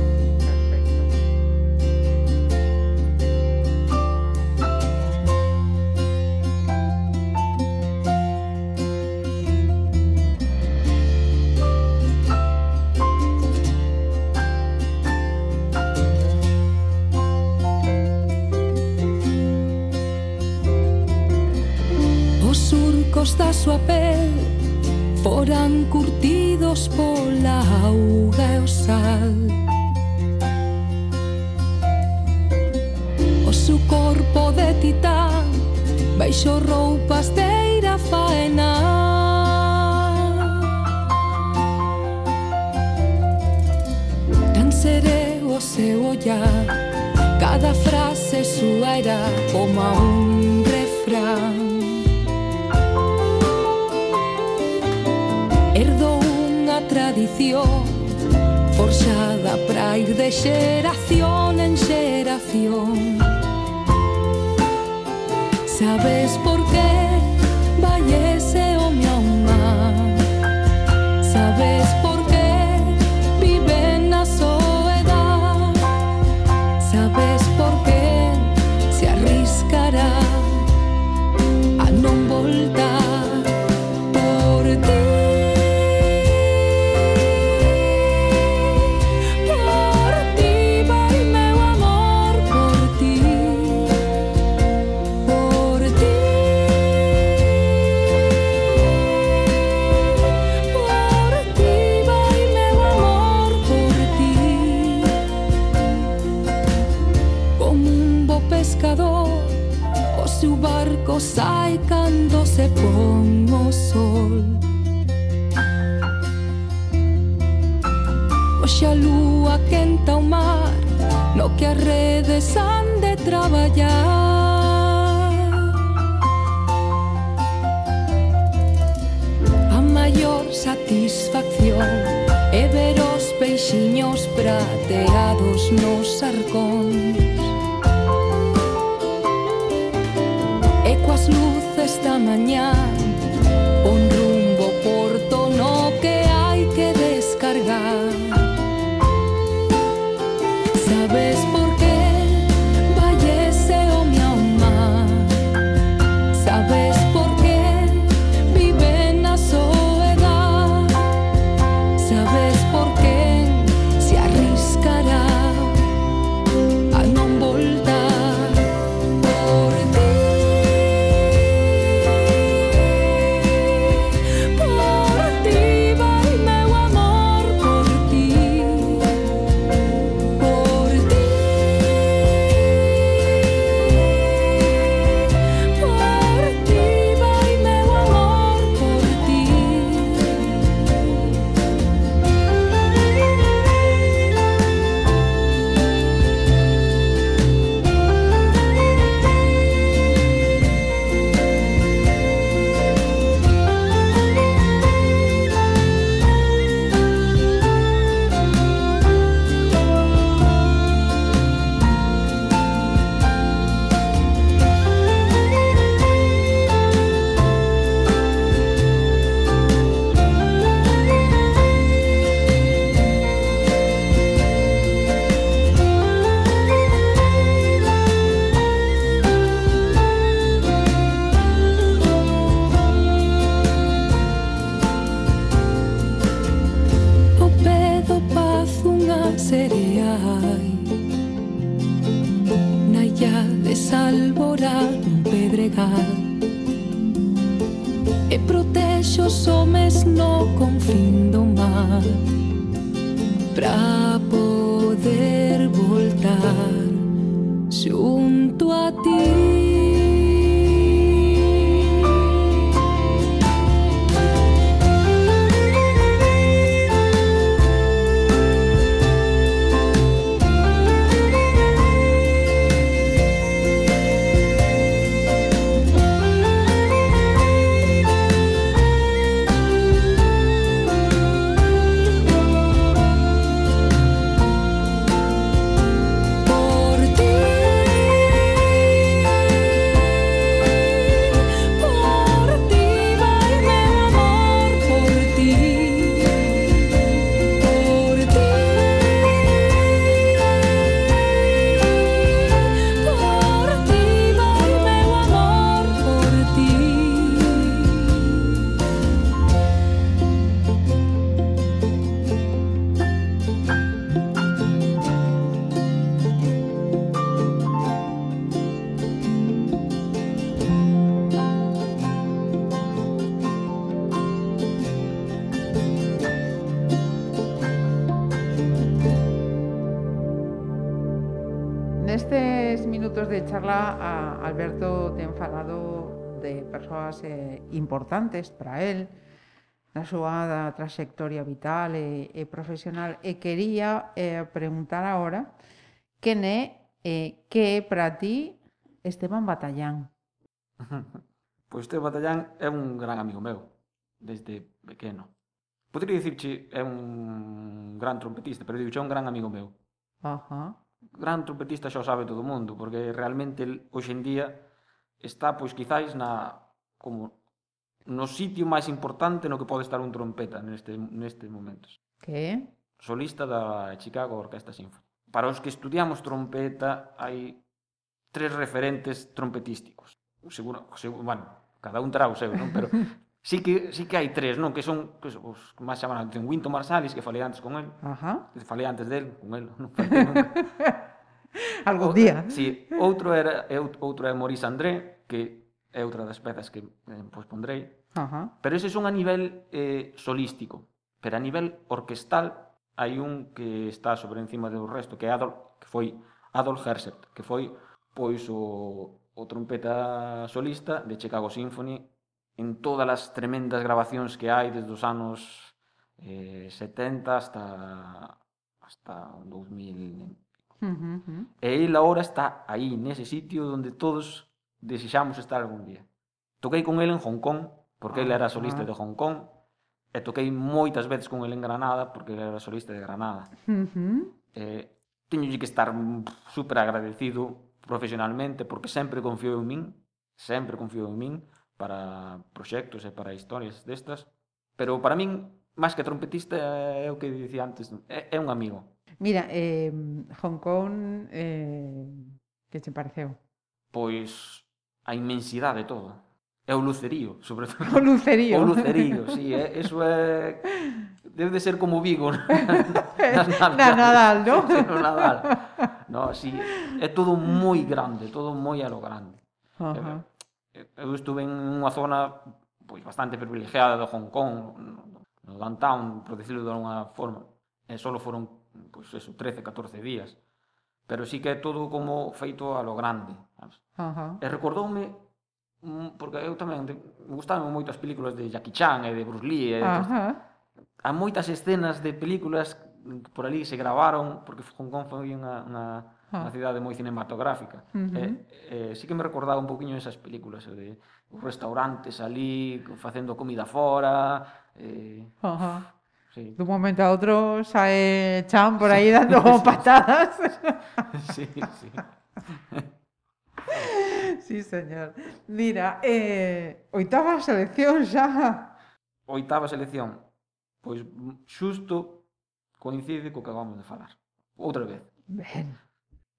surcos da súa pel foran curtidos pola auga e o sal. O seu corpo de titán baixo roupas de ira faena Tan sereo o seu ollar cada frase súa era como un refrán. Tradición Forxada pra ir de xeración en xeración. Sabes por qué vai ese home ao mar Sabes por qué vive na soedad Sabes por qué se arriscará a non voltar importantes para él na súa trayectoria vital e, e profesional e quería eh, preguntar agora quen é eh, que é para ti Esteban Batallán Pois Esteban Batallán é un gran amigo meu desde pequeno Podría dicirche é un gran trompetista, pero digo, é un gran amigo meu. Ajá. Gran trompetista xa o sabe todo o mundo, porque realmente hoxe en día está, pois, quizáis na como no sitio máis importante no que pode estar un trompeta neste, nestes momentos. Que? Solista da Chicago Orquesta Sinfónica. Para os que estudiamos trompeta hai tres referentes trompetísticos. Seguro, seguro bueno, cada un terá o seu, non? Pero sí que, sí que hai tres, non? Que son que son, os que máis chaman a atención. Winton Marsalis, que falei antes con él. Ajá. Que falei antes del, con él. Non falei nunca. Algún día. Sí, outro era outro é Maurice André, que é outra das pezas que eh, pois pondrei. Ajá. Pero ese son a nivel eh, solístico. Pero a nivel orquestal hai un que está sobre encima do resto, que é Adolf, que foi Adolf Herzert, que foi pois o, o trompeta solista de Chicago Symphony en todas as tremendas grabacións que hai desde os anos eh, 70 hasta hasta 2000 Uh -huh. E ele agora está aí, nese sitio onde todos desexamos estar algún día. Toquei con el en Hong Kong, porque ah, ele era ah, solista ah. de Hong Kong, e toquei moitas veces con ele en Granada, porque ele era solista de Granada. Uh -huh. eh, que estar mm, super agradecido profesionalmente, porque sempre confiou en min, sempre confiou en min, para proxectos e para historias destas, pero para min, máis que trompetista, é o que dicía antes, é, é un amigo. Mira, eh, Hong Kong, eh, que te pareceu? Pois a inmensidade toda. É o lucerío, sobre todo. O lucerío. O lucerío, sí, é, eso é... Debe de ser como Vigo. Na, na, na Nadal, no? No Nadal. No, sí, é todo moi grande, todo moi a lo grande. Uh eh, -huh. Eh, eu estuve en unha zona pois bastante privilegiada de Hong Kong, no downtown, por decirlo de alguna forma. E solo foron pois eso, 13, 14 días. Pero sí que é todo como feito a lo grande. Sabes? Uh -huh. E recordoume mm, porque eu tamén gustáme moito as películas de Jackie Chan e de Bruce Lee e de uh -huh. Há moitas escenas de películas por ali se gravaron porque Hong Kong foi unha, unha, ah. unha cidade moi cinematográfica. Uh -huh. e, e, sí que me recordaba un poquinho esas películas de os restaurantes ali facendo comida fora. E, uh -huh. Sí. De un momento a outro sae Chan por aí dando patadas. sí, sí. sí, señor. Mira, eh, oitava selección xa. Oitava selección. Pois xusto coincide co que acabamos de falar. Outra vez. Ben.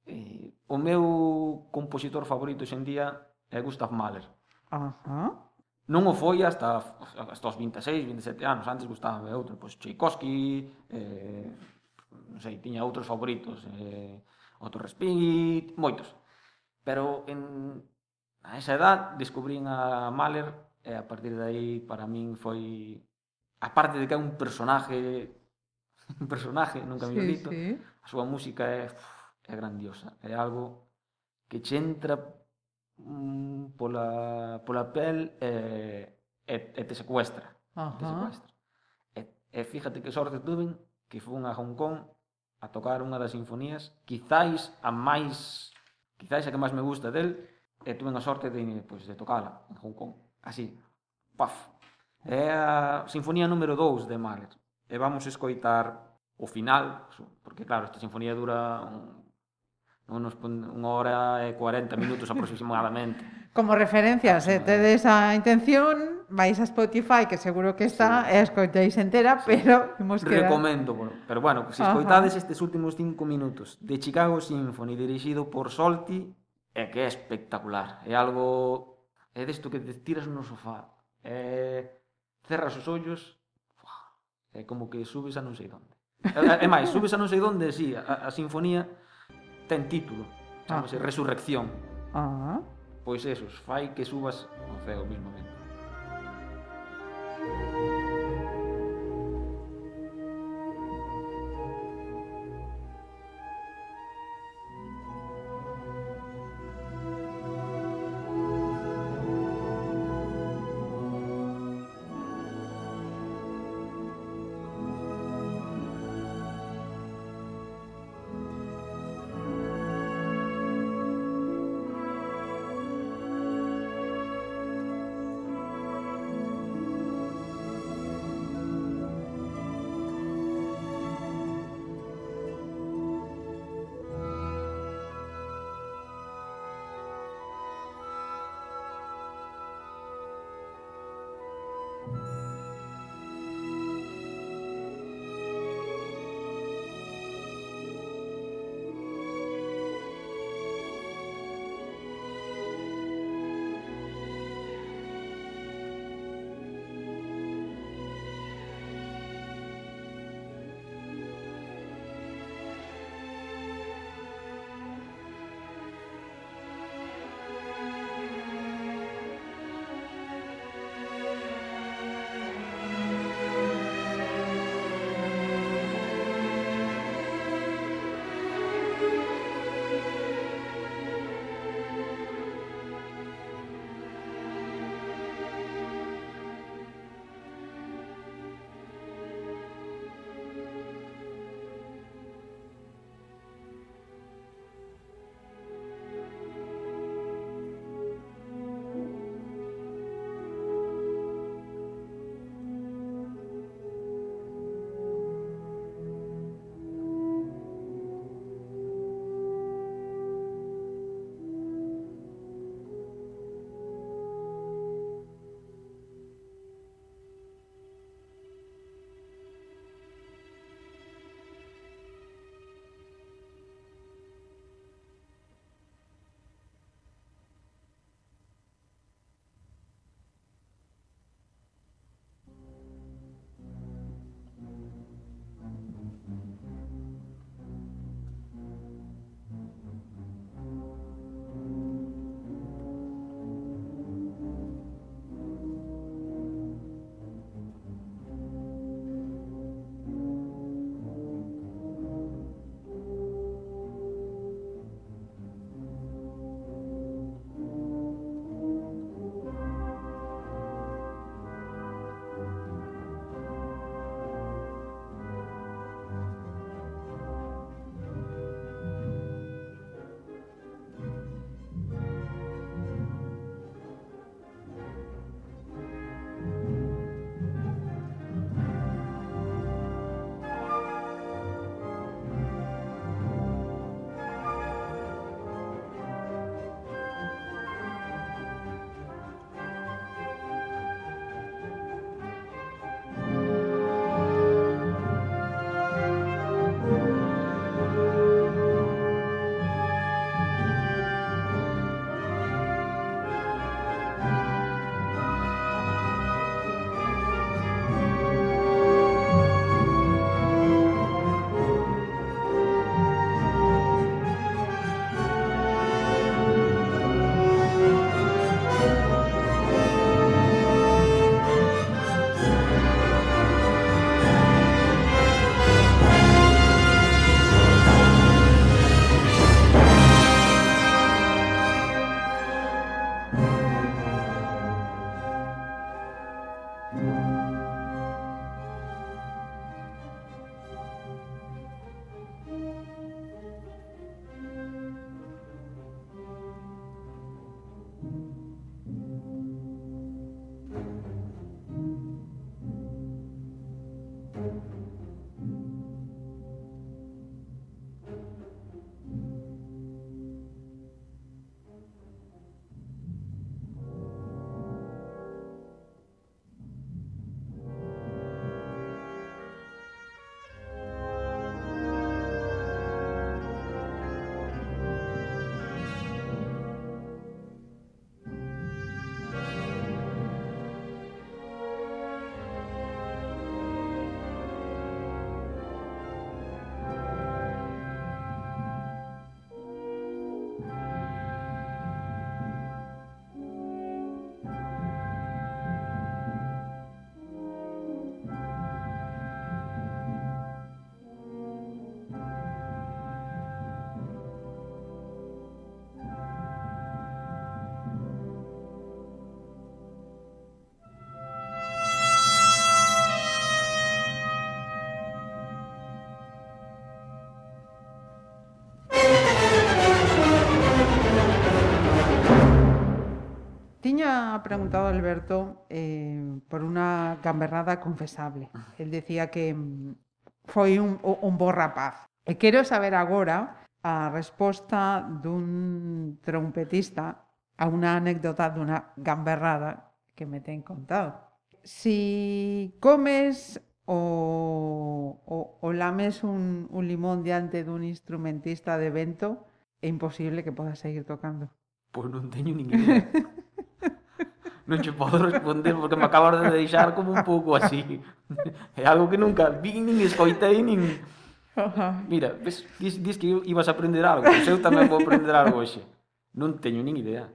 Eh, o meu compositor favorito xendía é Gustav Mahler. Ajá. Non o foi hasta, hasta os 26, 27 anos. Antes gustaba outro, pois Tchaikovsky, eh, non sei, tiña outros favoritos. Eh, Otto Respighi, moitos. Pero en, a esa edad descubrín a Mahler e a partir de aí para min foi aparte de que é un personaje un personaje, nunca sí, me dito, sí. a súa música é é grandiosa, é algo que che entra mm, pola pola pel e, e, e te secuestra. Ajá. Te secuestra. E, e fíjate que sorte tuven que fun a Hong Kong a tocar unha das sinfonías, quizáis a máis quizáis a que máis me gusta del, e tuve a sorte de, pues, de tocala en Hong Kong, así, paf. É a Sinfonía número 2 de Mahler, e vamos escoitar o final, porque claro, esta sinfonía dura un, unos, unha hora e 40 minutos aproximadamente. Como referencia, eh, tedes a intención vais a Spotify, que seguro que está, sí. e escoitáis entera, sí. pero imos que... Recomendo, bueno, pero bueno, se escoitades Ajá. estes últimos cinco minutos de Chicago Symphony, dirixido por Solti, é que é espectacular. É algo... É desto que te tiras no sofá. É... Cerras os ollos... É como que subes a non sei onde. É, é máis, subes a non sei onde, sí, a, a sinfonía ten título. Chámase Ajá. Ah. Resurrección. Ah. Pois eso, fai que subas ao ceo mismamente. tiña preguntado Alberto eh, por unha gambernada confesable. El decía que mm, foi un, un bo rapaz. E eh, quero saber agora a resposta dun trompetista a unha anécdota dunha gamberrada que me ten contado. Si comes o, o, o lames un, un limón diante dun instrumentista de vento, é imposible que podas seguir tocando. Pois non teño ninguna. non che podo responder porque me acabas de deixar como un pouco así. É algo que nunca vi, nin escoitei, nin... Mira, ves, dis, dis que ibas a aprender algo, pois eu tamén vou aprender algo hoxe. Non teño nin idea.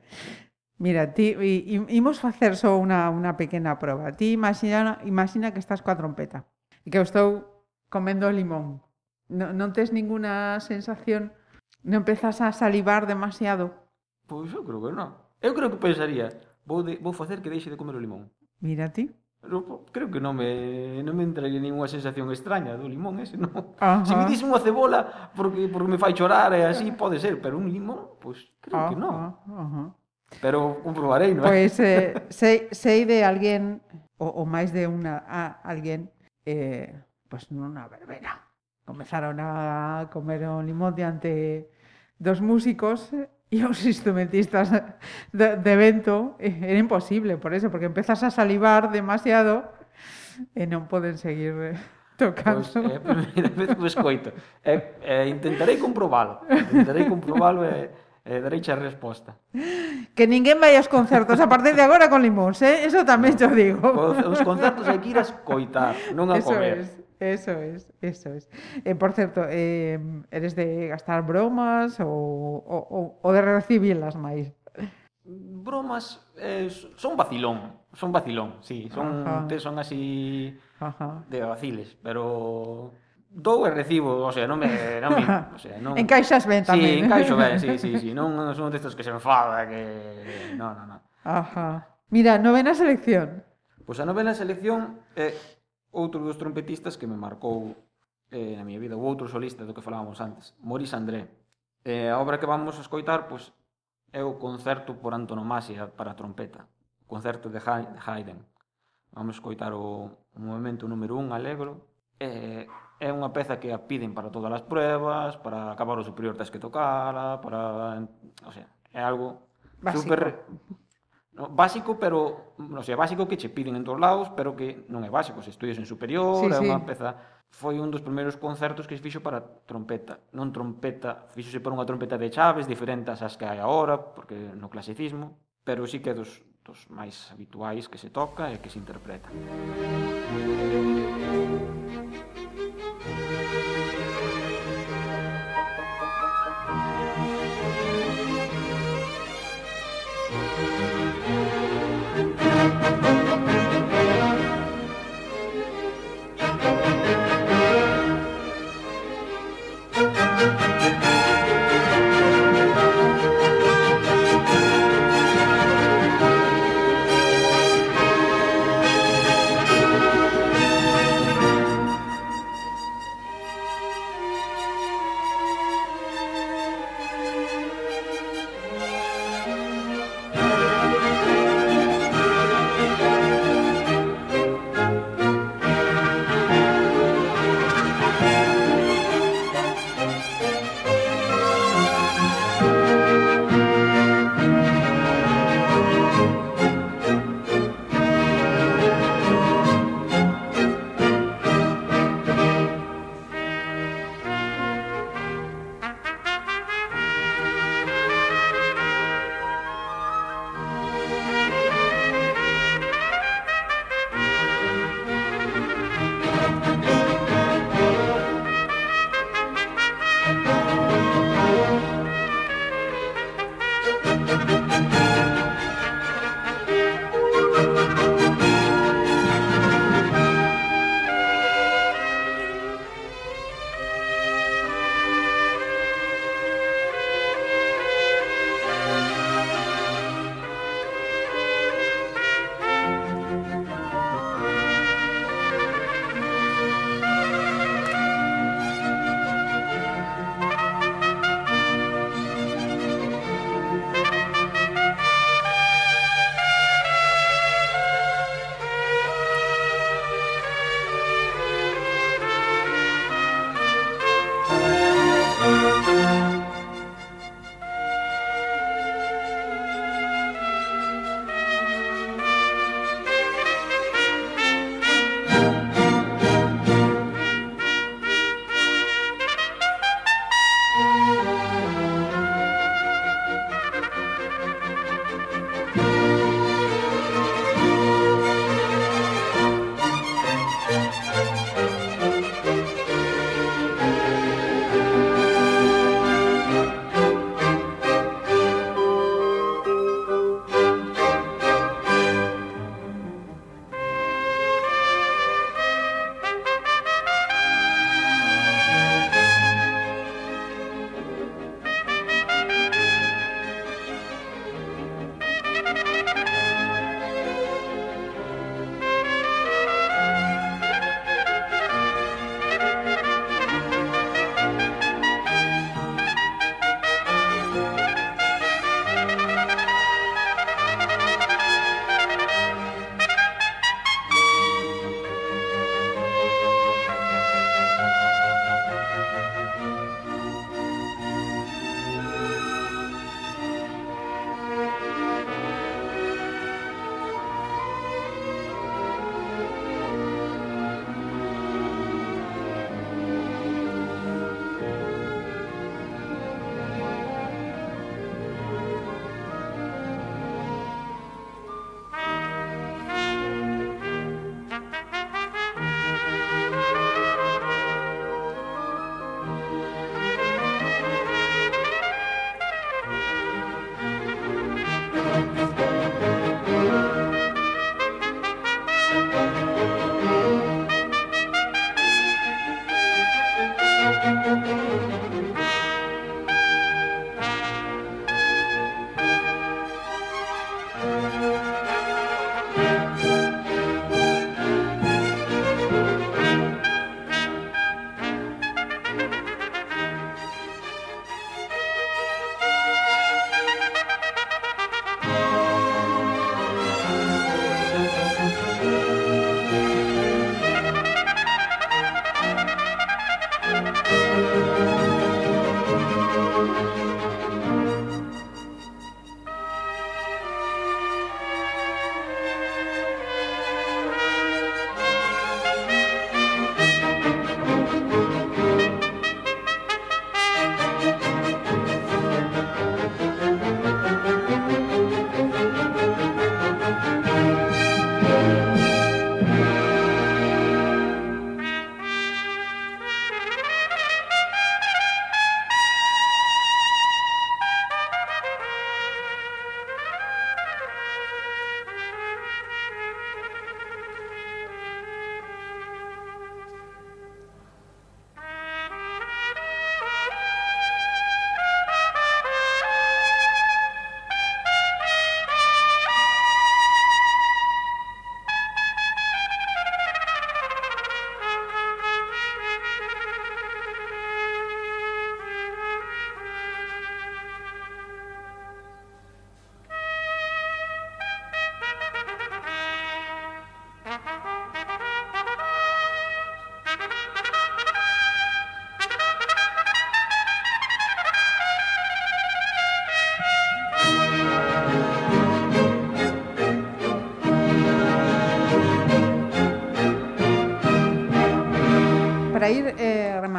Mira, ti i imos facer só unha unha pequena proba. Ti imagina, imagina que estás coa trompeta e que eu estou comendo limón. Non, non tes ninguna sensación, non empezas a salivar demasiado. Pois eu creo que non. Eu creo que pensaría, vou, de, vou facer que deixe de comer o limón. Mira ti. Pero, creo que non me non me entraría ningunha sensación extraña do limón ese, non. Ajá. Se me dis unha cebola porque porque me fai chorar e eh, así pode ser, pero un limón, pois pues, creo ajá, que non. Ajá. Pero comprobarei, non? Pois pues, eh, sei, sei de alguén ou, ou máis de unha a alguén eh, pois pues, nunha verbena. Comezaron a comer o limón diante dos músicos eh, y os instrumentistas de, de, evento era imposible por eso, porque empezas a salivar demasiado e non poden seguir eh, tocando. Pois, pues, é eh, a primeira vez que escoito. Eh, eh, intentarei comprobalo. Intentarei comprobalo e, eh, eh, a resposta. Que ninguén vai aos concertos a partir de agora con limóns, eh? Eso tamén no, te digo. Os, os concertos hai que ir a escoitar, non a eso comer. Es. Eso es, eso es. Eh, por certo, eh, eres de gastar bromas ou, ou, ou de recibilas máis? Bromas eh, son vacilón, son vacilón, sí, son, Ajá. te, son así Ajá. de vaciles, pero dou e recibo, o sea, non me, non me, o sea, non Encaixas ben tamén. Sí, encaixo ben, sí, sí, sí, non, non son textos que se enfada, que non, non, non. Ajá. Mira, novena selección. Pois pues a novena selección eh, outro dos trompetistas que me marcou eh, na miña vida, ou outro solista do que falábamos antes, Maurice André. Eh, a obra que vamos a escoitar pois, é o concerto por antonomasia para trompeta, o concerto de Haydn. Vamos escoitar o, o movimento número 1, Alegro. Eh, é unha peza que a piden para todas as pruebas, para acabar o superior tes que tocala, para... O sea, é algo Básico. super no, básico, pero non sei, básico que che piden en todos lados, pero que non é básico, se estudias en superior, sí, é unha sí. peza foi un dos primeiros concertos que se fixo para trompeta, non trompeta, fixose para unha trompeta de chaves diferentes ás que hai agora, porque no clasicismo, pero sí que é dos, dos máis habituais que se toca e que se interpreta. Música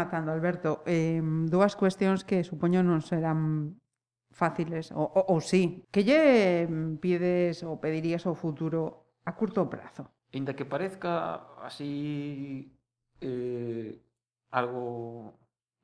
rematando, Alberto, eh, dúas cuestións que supoño non serán fáciles, ou, ou, ou sí. Que lle pides ou pedirías ao futuro a curto prazo? Inda que parezca así eh, algo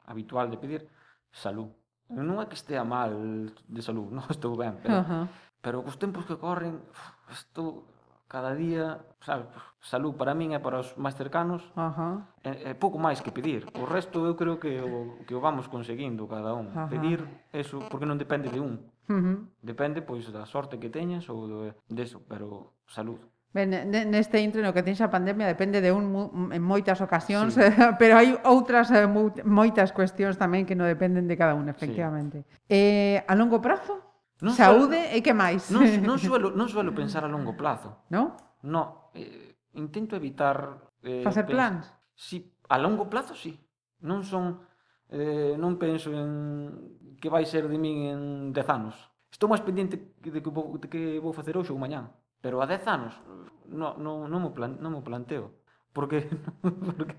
habitual de pedir, salud. Non é que estea mal de salud, non estou ben, pero, uh -huh. pero cos tempos que corren, estou cada día, sabe, salud para min é para os máis cercanos. Ajá. É, é pouco máis que pedir. O resto eu creo que o que o vamos conseguindo cada un. Ajá. Pedir eso porque non depende de un. Uh -huh. Depende pois da sorte que teñas ou de, deso, pero salud. Ben, neste intre no que tens a pandemia depende de un en moitas ocasións, sí. pero hai outras eh, moitas cuestións tamén que non dependen de cada un, efectivamente. Sí. Eh, a longo prazo, Non Saúde suelo, e que máis? Non, non, suelo, non suelo pensar a longo plazo. Non? No, eh, intento evitar... Eh, Facer plans? Si, a longo plazo, si. Sí. Non son... Eh, non penso en que vai ser de min en 10 anos. Estou máis pendiente de que vou, de que vou facer hoxe ou mañán. Pero a 10 anos non, non, non, me, plan, non me planteo. Porque, porque,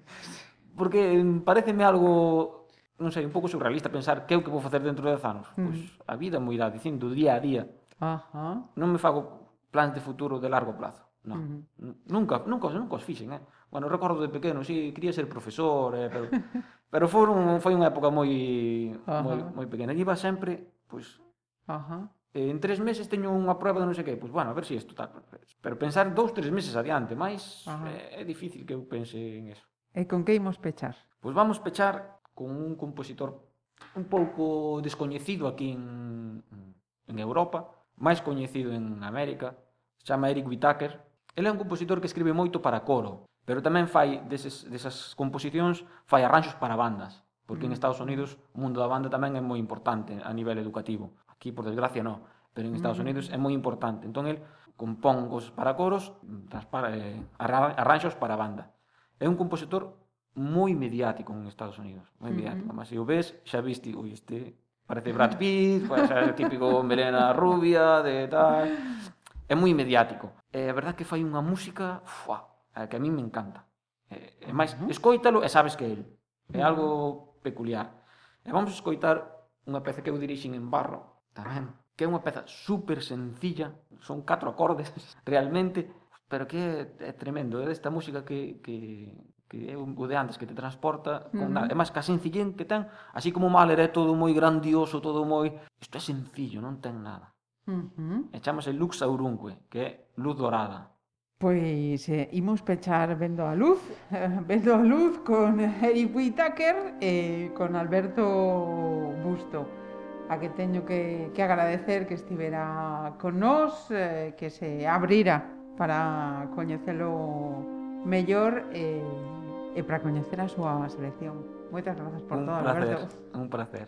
porque pareceme algo non sei, un pouco surrealista pensar que é o que vou facer dentro de 10 anos. Mm. Pois a vida me irá dicindo día a día. Ajá. Non me fago plans de futuro de largo plazo. No. Mm -hmm. Nunca, nunca, nunca os fixen, eh. Bueno, recordo de pequeno, si sí, quería ser profesor, eh, pero pero foi un, foi unha época moi Ajá. moi moi pequena. E iba sempre, pois, Ajá. Eh, en tres meses teño unha prueba de non sei que, pois bueno, a ver se si isto tal. Pero pensar dous, tres meses adiante, máis Ajá. eh, é difícil que eu pense en eso. E con que imos pechar? Pois vamos pechar con un compositor un pouco descoñecido aquí en, en Europa, máis coñecido en América, se chama Eric Whittaker. Ele é un compositor que escribe moito para coro, pero tamén fai deses, desas composicións, fai arranxos para bandas, porque mm. en Estados Unidos o mundo da banda tamén é moi importante a nivel educativo. Aquí, por desgracia, non, pero en mm. Estados mm. Unidos é moi importante. Entón, el compón cosas para coros, mm, para, eh, arranxos para banda. É un compositor moi mediático en Estados Unidos, moi mediático, mas se o ves, xa viste, ui, este parece Brad Pitt, parece o típico melena rubia de tal. É moi mediático. E a verdad que fai unha música, fuá, a que a mí me encanta. E, e máis, escoítalo e sabes que é el. É algo peculiar. E vamos escoitar unha peza que eu dirixin en Barro, tamén, que é unha peza super sencilla, son catro acordes realmente, pero que é, é tremendo, é desta música que, que, que é o de antes que te transporta, con uh -huh. Nada. é máis que a sencillez que ten, así como Mahler é todo moi grandioso, todo moi... Isto é sencillo, non ten nada. Uh -huh. E chamase Lux Aurunque, que é luz dorada. Pois eh, imos pechar vendo a luz, vendo a luz con Eric Whittaker e con Alberto Busto, a que teño que, que agradecer que estivera con nós, eh, que se abrira para coñecelo mellor e eh, e para coñecer a súa selección. Moitas grazas por un todo, placer, Alberto. Un placer.